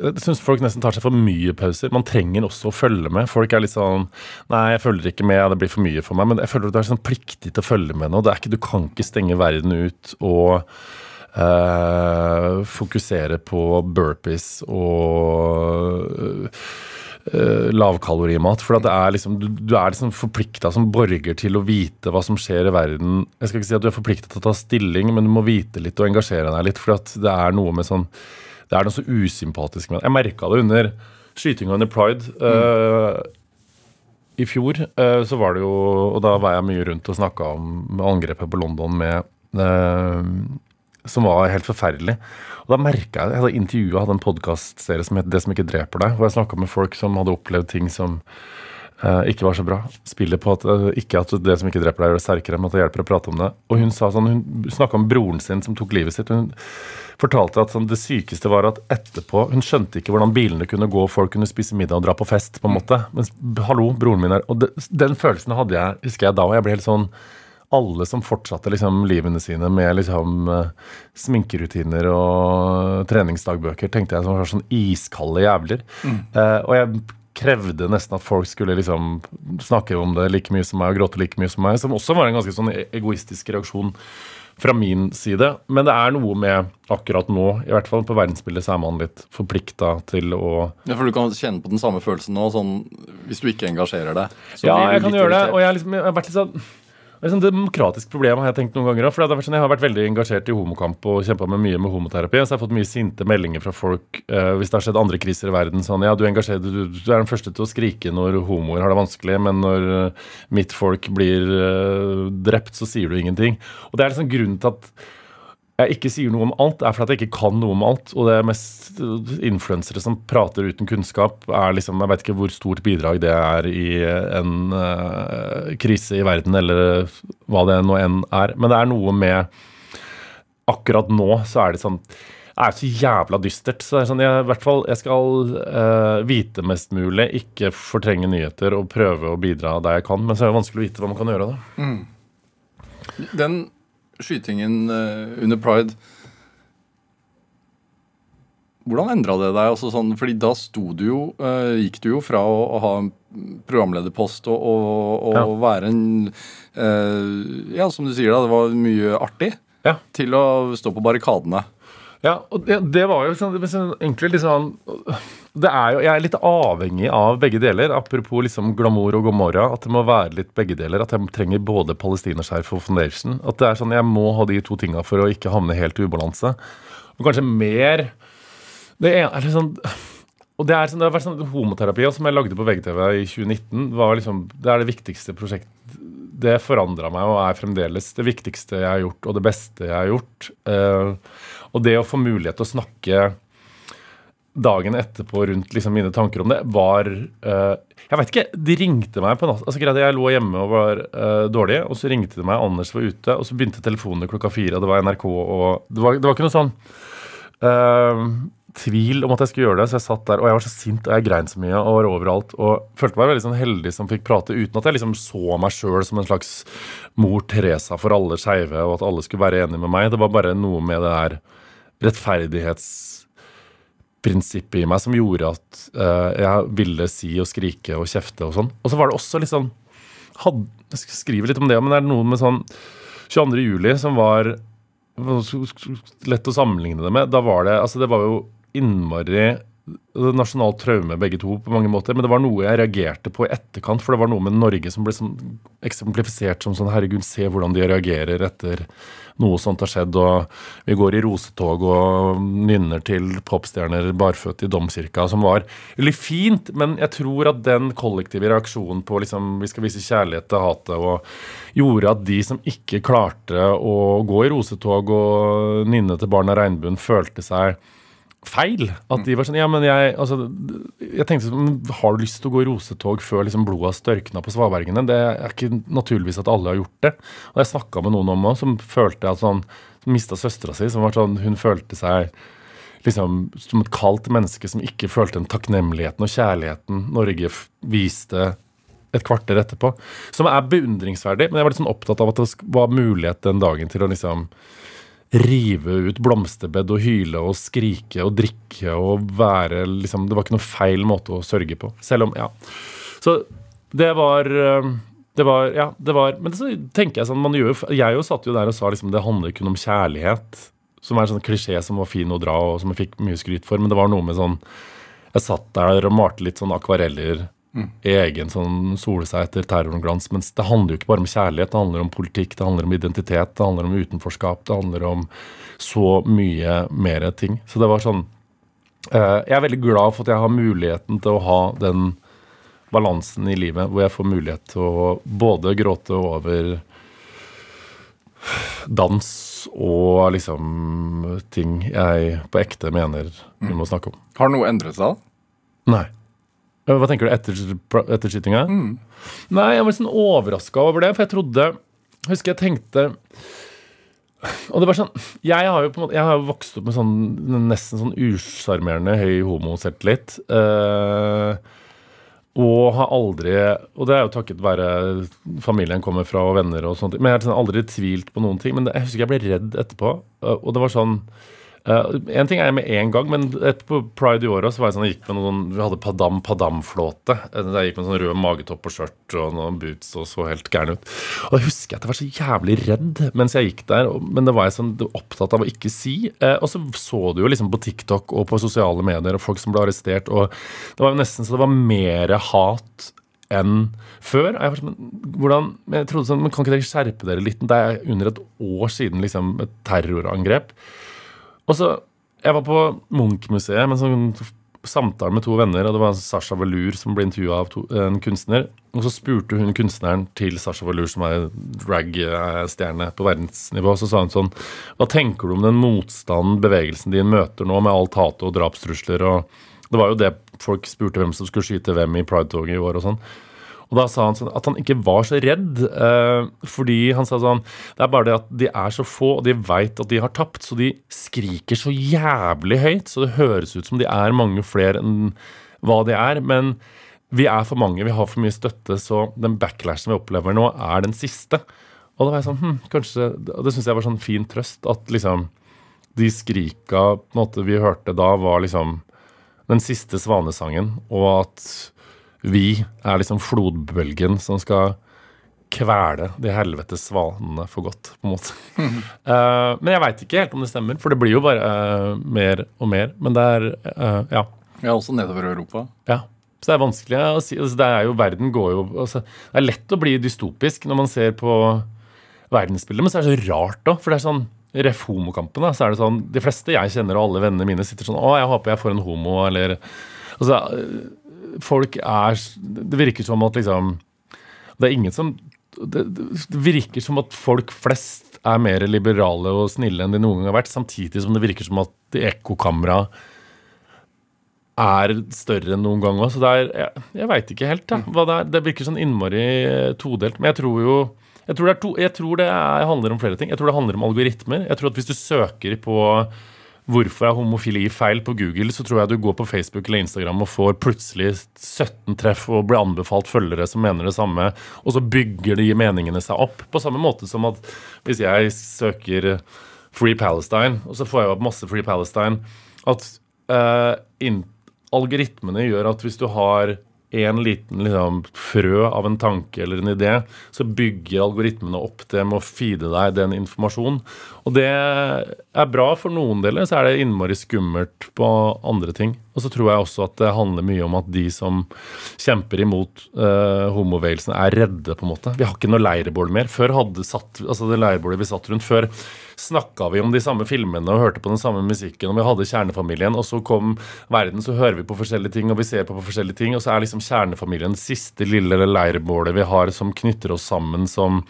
Jeg syns folk nesten tar seg for mye pauser. Man trenger også å følge med. Folk er litt sånn Nei, jeg følger ikke med, det blir for mye for meg. Men jeg føler at du er sånn pliktig til å følge med nå. Det er ikke, du kan ikke stenge verden ut og eh, fokusere på burpees og uh, lavkalorimat. For er liksom, du, du er liksom forplikta som borger til å vite hva som skjer i verden. Jeg skal ikke si at du er forplikta til å ta stilling, men du må vite litt og engasjere deg litt. For det er noe med sånn Det er noe så usympatisk med det. Jeg merka det under skytinga under pride. eh, I fjor så var det jo Og da var jeg mye rundt og snakka om angrepet på London med som var helt forferdelig. Og da merka jeg Jeg hadde intervjua hadde en podkastserie som het Det som ikke dreper deg, hvor jeg snakka med folk som hadde opplevd ting som uh, ikke var så bra. Spiller på at uh, ikke at det som ikke dreper deg, gjør deg sterkere, men at det hjelper å prate om det. Og hun sa sånn, hun snakka om broren sin som tok livet sitt. Hun fortalte at sånn, det sykeste var at etterpå Hun skjønte ikke hvordan bilene kunne gå, folk kunne spise middag og dra på fest, på en måte. Men hallo, broren min er Og det, den følelsen hadde jeg, husker jeg da, og jeg ble helt sånn alle som fortsatte liksom livene sine med liksom uh, sminkerutiner og treningsdagbøker, tenkte jeg som var sånn iskalde jævler. Mm. Eh, og jeg krevde nesten at folk skulle liksom snakke om det like mye som meg og gråte like mye som meg, som også var en ganske sånn e-, egoistisk reaksjon fra min side. Men det er noe med akkurat nå, i hvert fall på verdensbildet, så er man litt forplikta til å Ja, For du kan kjenne på den samme følelsen nå, sånn hvis du ikke engasjerer deg? ja, jeg kan gjøre det. Og jeg, liksom, jeg har vært litt sånn det er et sånn demokratisk problem har jeg tenkt noen ganger. For sånn, Jeg har vært veldig engasjert i homokamp og kjempa mye med homoterapi. Så jeg har fått mye sinte meldinger fra folk uh, hvis det har skjedd andre kriser i verden. Sånn ja, du, du, du, er den første til å skrike når homoer har det vanskelig, men når uh, mitt folk blir uh, drept, så sier du ingenting. Og det er liksom grunnen til at jeg ikke sier noe om alt, er fordi jeg ikke kan noe om alt. Og det er mest influensere som prater uten kunnskap, er liksom Jeg vet ikke hvor stort bidrag det er i en uh, krise i verden, eller hva det nå enn er. Men det er noe med Akkurat nå så er det sånn det er så jævla dystert. Så det er sånn, jeg, i hvert fall, jeg skal uh, vite mest mulig, ikke fortrenge nyheter og prøve å bidra der jeg kan. Men så er det vanskelig å vite hva man kan gjøre da. Mm. Den skytingen eh, under pride hvordan endra det deg? Altså sånn, fordi da du jo, uh, gikk du jo fra å, å ha en programlederpost og, og, og ja. være en uh, Ja, som du sier, da, det var mye artig. Ja. Til å stå på barrikadene. Ja, og det, det var jo sånn, egentlig litt sånn det er jo, Jeg er litt avhengig av begge deler. Apropos liksom glamour og gomorra. At det må være litt begge deler. At jeg trenger både palestinerskjerf og foundation. At det er sånn, Jeg må ha de to tinga for å ikke havne helt i ubalanse. Og kanskje mer Det er, er sånn og det, er sånn, det har vært sånn Homoterapi som jeg lagde på VGTV i 2019, var liksom, det er det viktigste prosjektet. Det forandra meg og er fremdeles det viktigste jeg har gjort, og det beste jeg har gjort. Uh, og det å få mulighet til å snakke dagen etterpå rundt liksom mine tanker om det, var uh, Jeg vet ikke. De ringte meg på natt. Altså, jeg lå hjemme og var uh, dårlig, og så ringte de meg. Anders var ute, og så begynte telefonene klokka fire, og det var NRK, og det var, det var ikke noe sånn uh, tvil om at jeg skulle gjøre det, så jeg satt der, og jeg var så sint, og jeg grein så mye og var overalt. Og følte meg veldig sånn heldig som fikk prate, uten at jeg liksom så meg sjøl som en slags mor Teresa for alle skeive, og at alle skulle være enige med meg. Det var bare noe med det der rettferdighetsprinsippet i meg som gjorde at uh, jeg ville si og skrike og kjefte og sånn. Og så var det også litt sånn had, Jeg skal skrive litt om det, men det er noe med sånn 22. juli som var lett å sammenligne det med. Da var det Altså, det var jo innmari nasjonalt traume, begge to, på mange måter. Men det var noe jeg reagerte på i etterkant, for det var noe med Norge som ble sånn eksemplifisert som sånn Herregud, se hvordan de reagerer etter noe sånt har skjedd, og vi går i rosetog og nynner til popstjerner barføtt i domkirka, som var veldig fint, men jeg tror at den kollektive reaksjonen på liksom, vi skal vise kjærlighet til hatet, og gjorde at de som ikke klarte å gå i rosetog og nynne til Barna Regnbuen, følte seg feil. At de var sånn Ja, men jeg altså, Jeg tenkte sånn Har du lyst til å gå i rosetog før liksom blodet har størkna på svabergene? Det er ikke naturligvis at alle har gjort det. Og jeg snakka med noen om òg som følte at sånn Som mista søstera si. Som var sånn Hun følte seg liksom som et kaldt menneske som ikke følte den takknemligheten og kjærligheten Norge viste et kvarter etterpå. Som er beundringsverdig, men jeg var litt sånn opptatt av at det var mulighet den dagen til å liksom rive ut blomsterbed og hyle og skrike og drikke og være liksom Det var ikke noe feil måte å sørge på. Selv om Ja. Så det var eh, det var, ja, det var Men så tenker jeg sånn man gjør, Jeg jo satt jo der og sa liksom det handler kun om kjærlighet. Som er en sånn klisjé som var fin å dra, og som jeg fikk mye skryt for. Men det var noe med sånn Jeg satt der og malte litt sånn akvareller Mm. egen sånn sole seg etter terroren-glans. Mens det handler jo ikke bare om kjærlighet, det handler om politikk, det handler om identitet, det handler om utenforskap, det handler om så mye mer ting. Så det var sånn uh, Jeg er veldig glad for at jeg har muligheten til å ha den balansen i livet hvor jeg får mulighet til å både gråte over dans og liksom ting jeg på ekte mener vi må snakke om. Har noe endret seg? Nei. Eh, Hva tenker du etter, etter skytinga? Nei, jeg var sånn overraska over det, for jeg trodde jeg Husker jeg tenkte Og det var sånn Jeg har jo på en måte Jeg har jo vokst opp med sånn nesten sånn usjarmerende høy homoselvtillit. Uh, og har aldri Og det er jo takket være familien kommer fra og venner og sånt. Men jeg har sånn aldri tvilt på noen ting. Men det, jeg husker jeg ble redd etterpå. uh, og det var sånn Uh, en ting er jeg med en gang, men på Pride i år også, så var jeg sånn, jeg gikk med noen, vi hadde Padam Padam-flåte. Jeg gikk med sånn rød magetopp og skjørt og noen boots og så helt gæren ut. Og jeg husker at jeg var så jævlig redd mens jeg gikk der, men det var jeg sånn opptatt av å ikke si. Uh, og så så du jo liksom på TikTok og på sosiale medier og folk som ble arrestert, og det var jo nesten så det var mer hat enn før. Jeg, sånn, hvordan, jeg trodde sånn, men Kan ikke dere skjerpe dere litt? Det er under et år siden liksom, et terrorangrep. Og så, Jeg var på Munch-museet med sånn samtale med to venner. og Det var Sasha Velour som ble intervjua av to, en kunstner. Og så spurte hun kunstneren til Sasha Velour, som er drag-stjerne på verdensnivå, så sa hun sånn Hva tenker du om den motstanden bevegelsen din møter nå, med alt hatet og drapstrusler? og Det var jo det folk spurte hvem som skulle skyte hvem i Pride-toget i år og sånn. Og da sa han sånn at han ikke var så redd, eh, fordi han sa sånn Det er bare det at de er så få, og de veit at de har tapt, så de skriker så jævlig høyt, så det høres ut som de er mange flere enn hva de er. Men vi er for mange, vi har for mye støtte, så den backlashen vi opplever nå, er den siste. Og da var jeg sånn hm, kanskje, det syns jeg var sånn fin trøst, at liksom de skrika på en måte vi hørte da, var liksom den siste svanesangen, og at vi er liksom flodbølgen som skal kvele de helvetes svanene for godt, på en måte. uh, men jeg veit ikke helt om det stemmer, for det blir jo bare uh, mer og mer. Men det er uh, Ja. Ja, også nedover Europa. ja. Så det er vanskelig å si. Altså, det er jo, verden går jo altså, Det er lett å bli dystopisk når man ser på verdensbildet, men så er det så rart, da. For det er sånn Ref homokampen, da, så er det sånn De fleste jeg kjenner og alle vennene mine sitter sånn Å, jeg håper jeg får en homo, eller Altså, folk er Det virker som at liksom Det er ingen som det, det virker som at folk flest er mer liberale og snille enn de noen gang har vært, samtidig som det virker som at ekkokamera er større enn noen gang òg. Så det er Jeg, jeg veit ikke helt, da, hva det. Det virker sånn innmari eh, todelt. Men jeg tror jo jeg tror, to, jeg tror det er, handler om flere ting. Jeg tror det handler om algoritmer. Jeg tror at Hvis du søker på 'hvorfor er homofili feil' på Google, så tror jeg du går på Facebook eller Instagram og får plutselig 17 treff og blir anbefalt følgere som mener det samme, og så bygger de meningene seg opp. På samme måte som at hvis jeg søker 'Free Palestine', og så får jeg opp masse 'Free Palestine', at uh, algoritmene gjør at hvis du har en liten liksom, frø av en tanke eller en idé, så bygger algoritmene opp det med å feede deg den informasjonen. Og det er bra for noen deler, så er det innmari skummelt på andre ting. Og så tror jeg også at det handler mye om at de som kjemper imot uh, homobevegelsen, er redde, på en måte. Vi har ikke noe leirbål mer. Før hadde satt, altså det leirbålet vi satt rundt før, snakka vi om de samme filmene og hørte på den samme musikken, og vi hadde kjernefamilien, og så kom verden, så hører vi på forskjellige ting, og vi ser på, på forskjellige ting, og så er liksom kjernefamilien siste lille leirbålet vi har som knytter oss sammen som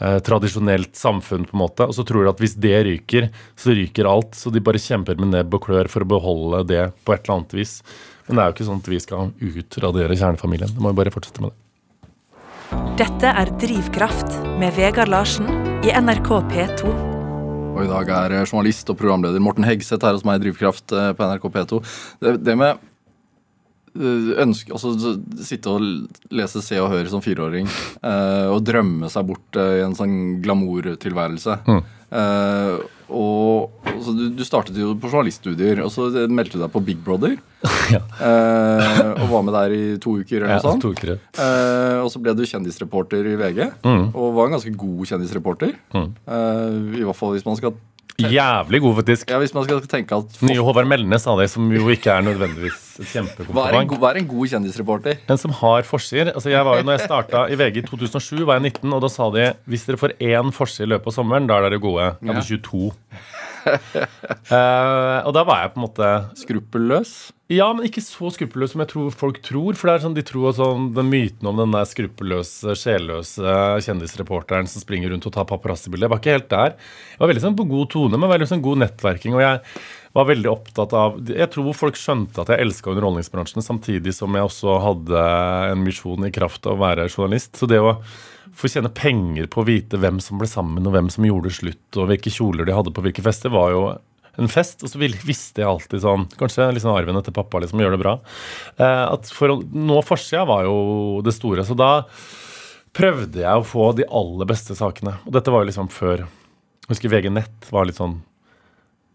eh, tradisjonelt samfunn, på en måte. Og så tror de at hvis det ryker, så ryker alt. Så de bare kjemper med nebb og klør for å beholde det på et eller annet vis. Men det er jo ikke sånn at vi skal utradere kjernefamilien. Det må vi bare fortsette med det. Dette er Drivkraft med Vegard Larsen i NRK P2. Og i dag er eh, journalist og programleder Morten Hegseth her hos meg i Drivkraft eh, på NRK P2. Det, det med ønske, altså Sitte og lese Se og Hør som fireåring uh, og drømme seg bort uh, i en sånn glamourtilværelse. Eh, og altså, du, du startet jo på journaliststudier, og så meldte du deg på Big Brother. Ja. eh, og var med der i to uker eller noe sånt. to uker. Eh, og så ble du kjendisreporter i VG, og var en ganske god kjendisreporter. Eh, I hvert fall hvis man skal Jævlig god, faktisk. ja, hvis man skal tenke at Nye Håvard Melnes sa det, som jo ikke er nødvendigvis et kjempekompliment. hva er en god kjendisreporter? En som har forsider. Altså jeg var jo, når jeg starta i VG i 2007, var jeg 19, og da sa de hvis dere får én forside i løpet av sommeren, da er dere gode. Jeg hadde 22. uh, og da var jeg på en måte Skruppelløs? Ja, men ikke så skruppelløs som jeg tror folk tror. For det er sånn, de tror sånn, den myten om den der skruppelløse, sjelløse kjendisreporteren som springer rundt og tar paparazzi-bilder, jeg var ikke helt der. Jeg var veldig sånn på god tone, men veldig sånn god nettverking. Og jeg var veldig opptatt av Jeg tror folk skjønte at jeg elska underholdningsbransjen, samtidig som jeg også hadde en misjon i kraft av å være journalist. Så det å få tjene penger på å vite hvem som ble sammen, og hvem som gjorde slutt, og hvilke kjoler de hadde på hvilke fester, var jo en fest. Og så visste jeg alltid sånn Kanskje liksom arven etter pappa liksom gjør det bra. Eh, at for nå forsida var jo det store. Så da prøvde jeg å få de aller beste sakene. Og dette var jo liksom før Jeg husker VG Nett var litt sånn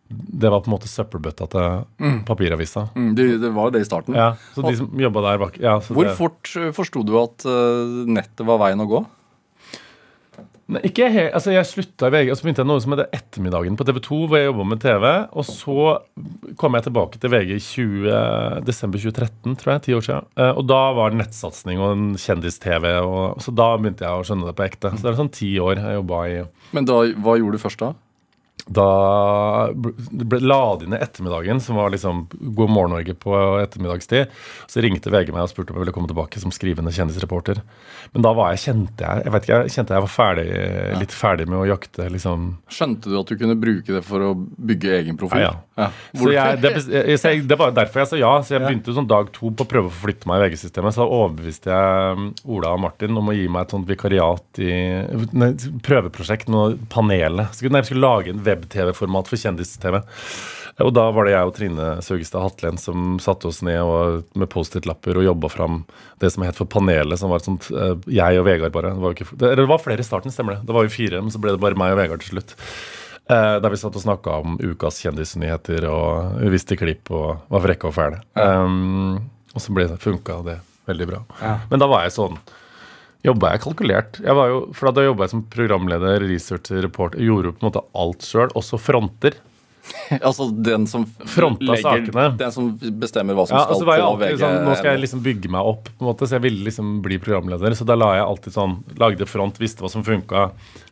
det var på en måte søppelbøtta til papiravisa. Mm, det, det var det i starten. Ja, så de som jobba der bak ja, så Hvor det, fort uh, forsto du at uh, nettet var veien å gå? Nei, ikke helt, altså Jeg slutta i VG, og så begynte jeg noe som heter Ettermiddagen på TV 2, hvor jeg jobba med TV. Og så kom jeg tilbake til VG i 20, desember 2013, tror jeg. Ti år siden. Eh, Og da var det nettsatsing og en kjendis-TV. og- Så da begynte jeg å skjønne det på ekte. Så det er sånn ti år jeg jobba i Men da, hva gjorde du først da? Da ble, inn la de ned ettermiddagen, som var liksom God morgen Norge på ettermiddagstid. Så ringte VG meg og spurte om jeg ville komme tilbake som skrivende kjendisreporter. Men da var jeg, kjente jeg jeg vet ikke, jeg kjente jeg var ferdig, litt ferdig med å jakte liksom Skjønte du at du kunne bruke det for å bygge egen profil? Ja, ja. ja. Så jeg, det, jeg, så det var derfor jeg sa ja. Så jeg begynte sånn dag to på å prøve å forflytte meg i VG-systemet. Så da overbeviste jeg um, Ola og Martin om å gi meg et sånt vikariat i nei, prøveprosjekt med panelet. Så nei, jeg skulle lage en web-TV-format for kjendis-TV. Og da var det jeg og Trine Søgestad Hatlen som satte oss ned og, med Post-It-lapper og jobba fram det som het for Panelet, som var et sånt eh, Jeg og Vegard, bare. Det var, ikke, det, det var flere i starten, stemmer det. Det var jo fire, men så ble det bare meg og Vegard til slutt. Eh, der vi satt og snakka om ukas kjendisnyheter og vi viste klipp og var frekke og fæle. Um, og så ble det funka det veldig bra. Men da var jeg sånn Jobba jeg kalkulert? Jeg jo, for Da jobba jeg som programleder, researcher, reporter. Gjorde jo på en måte alt sjøl, også fronter. altså den som Fronta sakene. Den som bestemmer hva som Ja, skal altså, på alltid VG. sånn, Nå skal jeg liksom bygge meg opp, på en måte, så jeg ville liksom bli programleder. Så da la jeg alltid sånn, lagde front, visste hva som funka.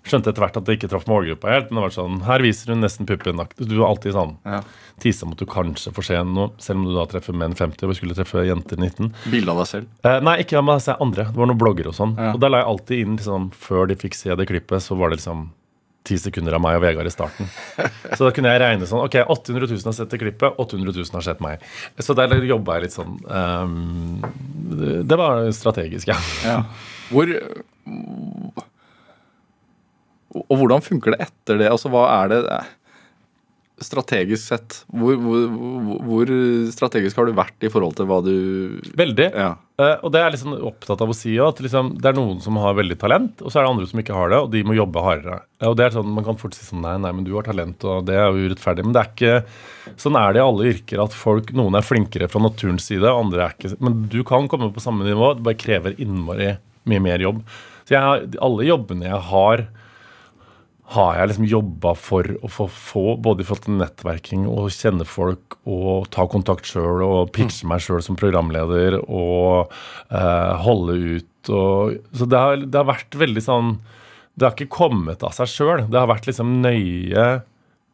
Skjønte etter hvert at det ikke traff målgruppa helt. Men det var sånn, her viser hun nesten puppen. Du var alltid sånn Ja. tisa om at du kanskje får se noe, selv om du da treffer menn 50 og skulle treffe jenter 19. Bilde av deg selv. Eh, nei, ikke av meg se andre. Det var noen blogger og sånn. Ja. Og da la jeg alltid inn liksom, før de fikk se det klippet, så var det liksom ti sekunder av meg og Vegard i starten. Så da kunne jeg regne sånn Ok, 800 000 har sett det klippet, 800 000 har sett meg. Så der jobba jeg litt sånn Um, det- var strategisk, ja. Ja. Hvor Og hvordan funker det etter det? Altså, hva er det eh, strategisk sett? Hvor, hvor, hvor strategisk har du vært i forhold til hva du Veldig. Ja. Eh, og det er jeg sånn opptatt av å si at liksom, det er noen som har veldig talent, og så er det andre som ikke har det, og de må jobbe hardere. Uh, og det er sånn, Man kan fort si sånn nei, nei, men du har talent, og det er jo urettferdig. Men det er ikke sånn er det i alle yrker at folk, noen er flinkere fra naturens side, andre er ikke Men du kan komme på samme nivå, det bare krever innmari mye mer jobb. Så jeg, har- alle jobbene jeg har, har jeg liksom jobba for å få, få både i forhold til nettverking og kjenne folk og ta kontakt sjøl og pitche meg sjøl som programleder og eh, holde ut og Så det har, det har vært veldig sånn Det har ikke kommet av seg sjøl. Det har vært liksom nøye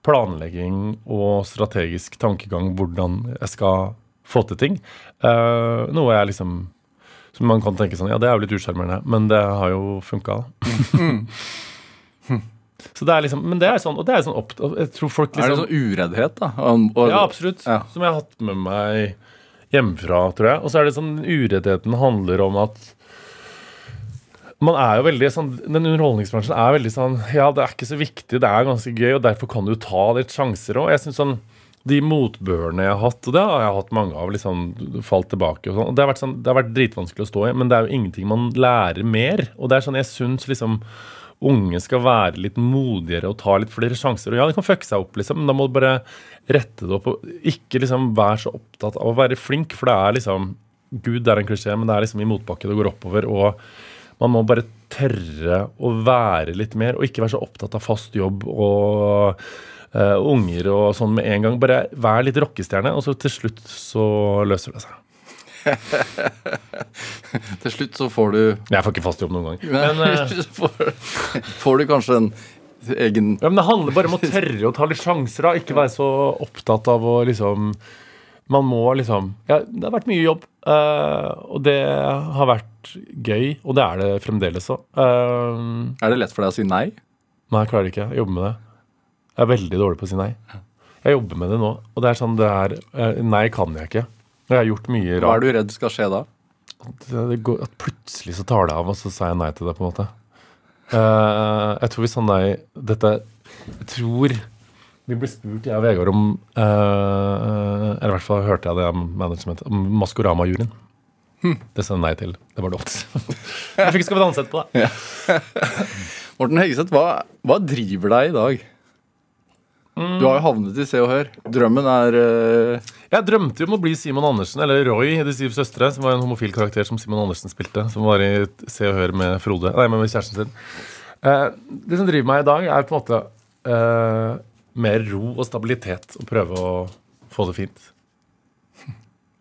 planlegging og strategisk tankegang hvordan jeg skal få til ting. Eh, noe jeg liksom som man kan tenke sånn, ja det er jo litt usjarmerende, men det har jo funka. Så det er liksom, men det er sånn, og det er sånn opp, jeg tror folk Er det liksom, sånn ureddhet, da? Og, og, Ja, absolutt. Ja. Som jeg har hatt med meg hjemmefra, tror jeg. Og så er det sånn ureddheten handler om at man er jo veldig sånn, Den underholdningsbransjen er veldig sånn Ja, det er ikke så viktig, det er ganske gøy, og derfor kan du ta litt sjanser òg. Jeg synes sånn de motbørene jeg har hatt, og det har jeg hatt mange av, liksom falt tilbake og sånn. og Det har vært sånn, det har vært dritvanskelig å stå i, men det er jo ingenting man lærer mer. Og det er sånn, jeg syns liksom unge skal være litt modigere og ta litt flere sjanser. Og ja, det kan fucke seg opp, liksom, men da må du bare rette det opp. Og ikke liksom være så opptatt av å være flink, for det er liksom Gud, er en klisjé, men det er liksom i motbakke det går oppover. og man må bare tørre å være litt mer, og ikke være så opptatt av fast jobb og uh, unger og sånn med en gang. Bare vær litt rockestjerne, og så til slutt så løser det seg. Til slutt så får du Jeg får ikke fast jobb noen gang. Men, men så får, får du kanskje en egen ja, men det handler bare om å tørre å ta litt sjanser, da. Ikke være så opptatt av å liksom Man må liksom Ja, det har vært mye jobb, eh, og det har vært gøy, og det er det fremdeles òg. Er det lett for deg å si nei? Nei, jeg klarer ikke. Jeg jobber med det. Jeg er veldig dårlig på å si nei. Jeg jobber med det nå, og det er sånn det er eh, Nei, kan jeg ikke. Jeg har gjort mye rart. Hva er du redd skal skje da? Det går, at plutselig så tar det av, og så sa jeg nei til det, på en måte. Uh, jeg tror vi sa nei Dette Jeg tror vi ble spurt, jeg og Vegard, om uh, Eller i hvert fall hørte jeg det av management, om Maskorama-juryen. Det sa jeg nei til. Det var dumt. jeg fikk Skal vi danse etterpå, da. Morten Hegeseth, hva, hva driver deg i dag? Du har jo havnet i Se og Hør. Drømmen er uh... Jeg drømte jo om å bli Simon Andersen, eller Roy i De syv søstre, som var en homofil karakter som Simon Andersen spilte, som var i Se og Hør med Frode, nei, med kjæresten sin. Uh, det som driver meg i dag, er på en måte uh, mer ro og stabilitet, og prøve å få det fint.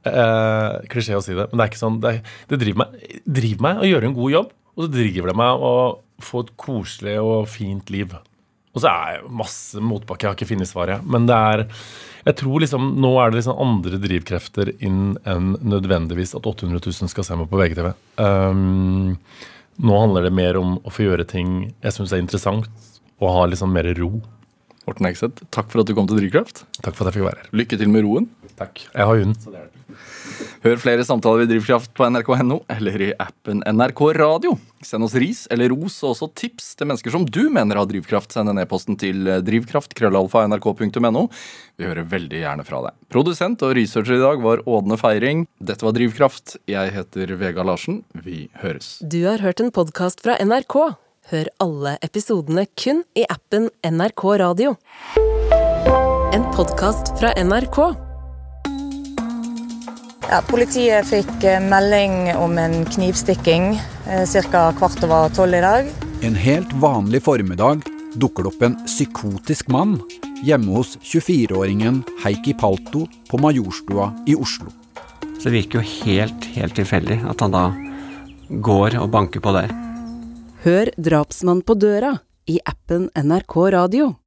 Uh, Klisjé å si det, men det er ikke sånn. Det, er, det driver, meg, driver meg å gjøre en god jobb, og så driver det meg å få et koselig og fint liv. Og så er det masse motbakke. Jeg har ikke funnet svaret. Men det er Jeg tror liksom nå er det liksom andre drivkrefter inn enn nødvendigvis at 800 000 skal se meg på VGTV. Um, nå handler det mer om å få gjøre ting jeg syns er interessant, og ha liksom mer ro. Morten Hegseth, takk for at du kom til Drivkraft. Takk for at jeg fikk være her. Lykke til med roen. Takk. Jeg har hund. så det det. Hør flere samtaler i Drivkraft på nrk.no eller i appen NRK Radio. Send oss ris eller ros og også tips til mennesker som du mener har drivkraft. Send en e-posten til drivkraft.krøllalfa.nrk.no. Vi hører veldig gjerne fra deg. Produsent og researcher i dag var Ådne Feiring. Dette var Drivkraft. Jeg heter Vega Larsen. Vi høres. Du har hørt en podkast fra NRK. Hør alle episodene kun i appen NRK Radio. En podkast fra NRK. Ja, politiet fikk eh, melding om en knivstikking ca. kvart over tolv i dag. En helt vanlig formiddag dukker det opp en psykotisk mann hjemme hos 24-åringen Heikki Palto på Majorstua i Oslo. Så det virker jo helt, helt tilfeldig at han da går og banker på der. Hør Drapsmann på døra i appen NRK Radio.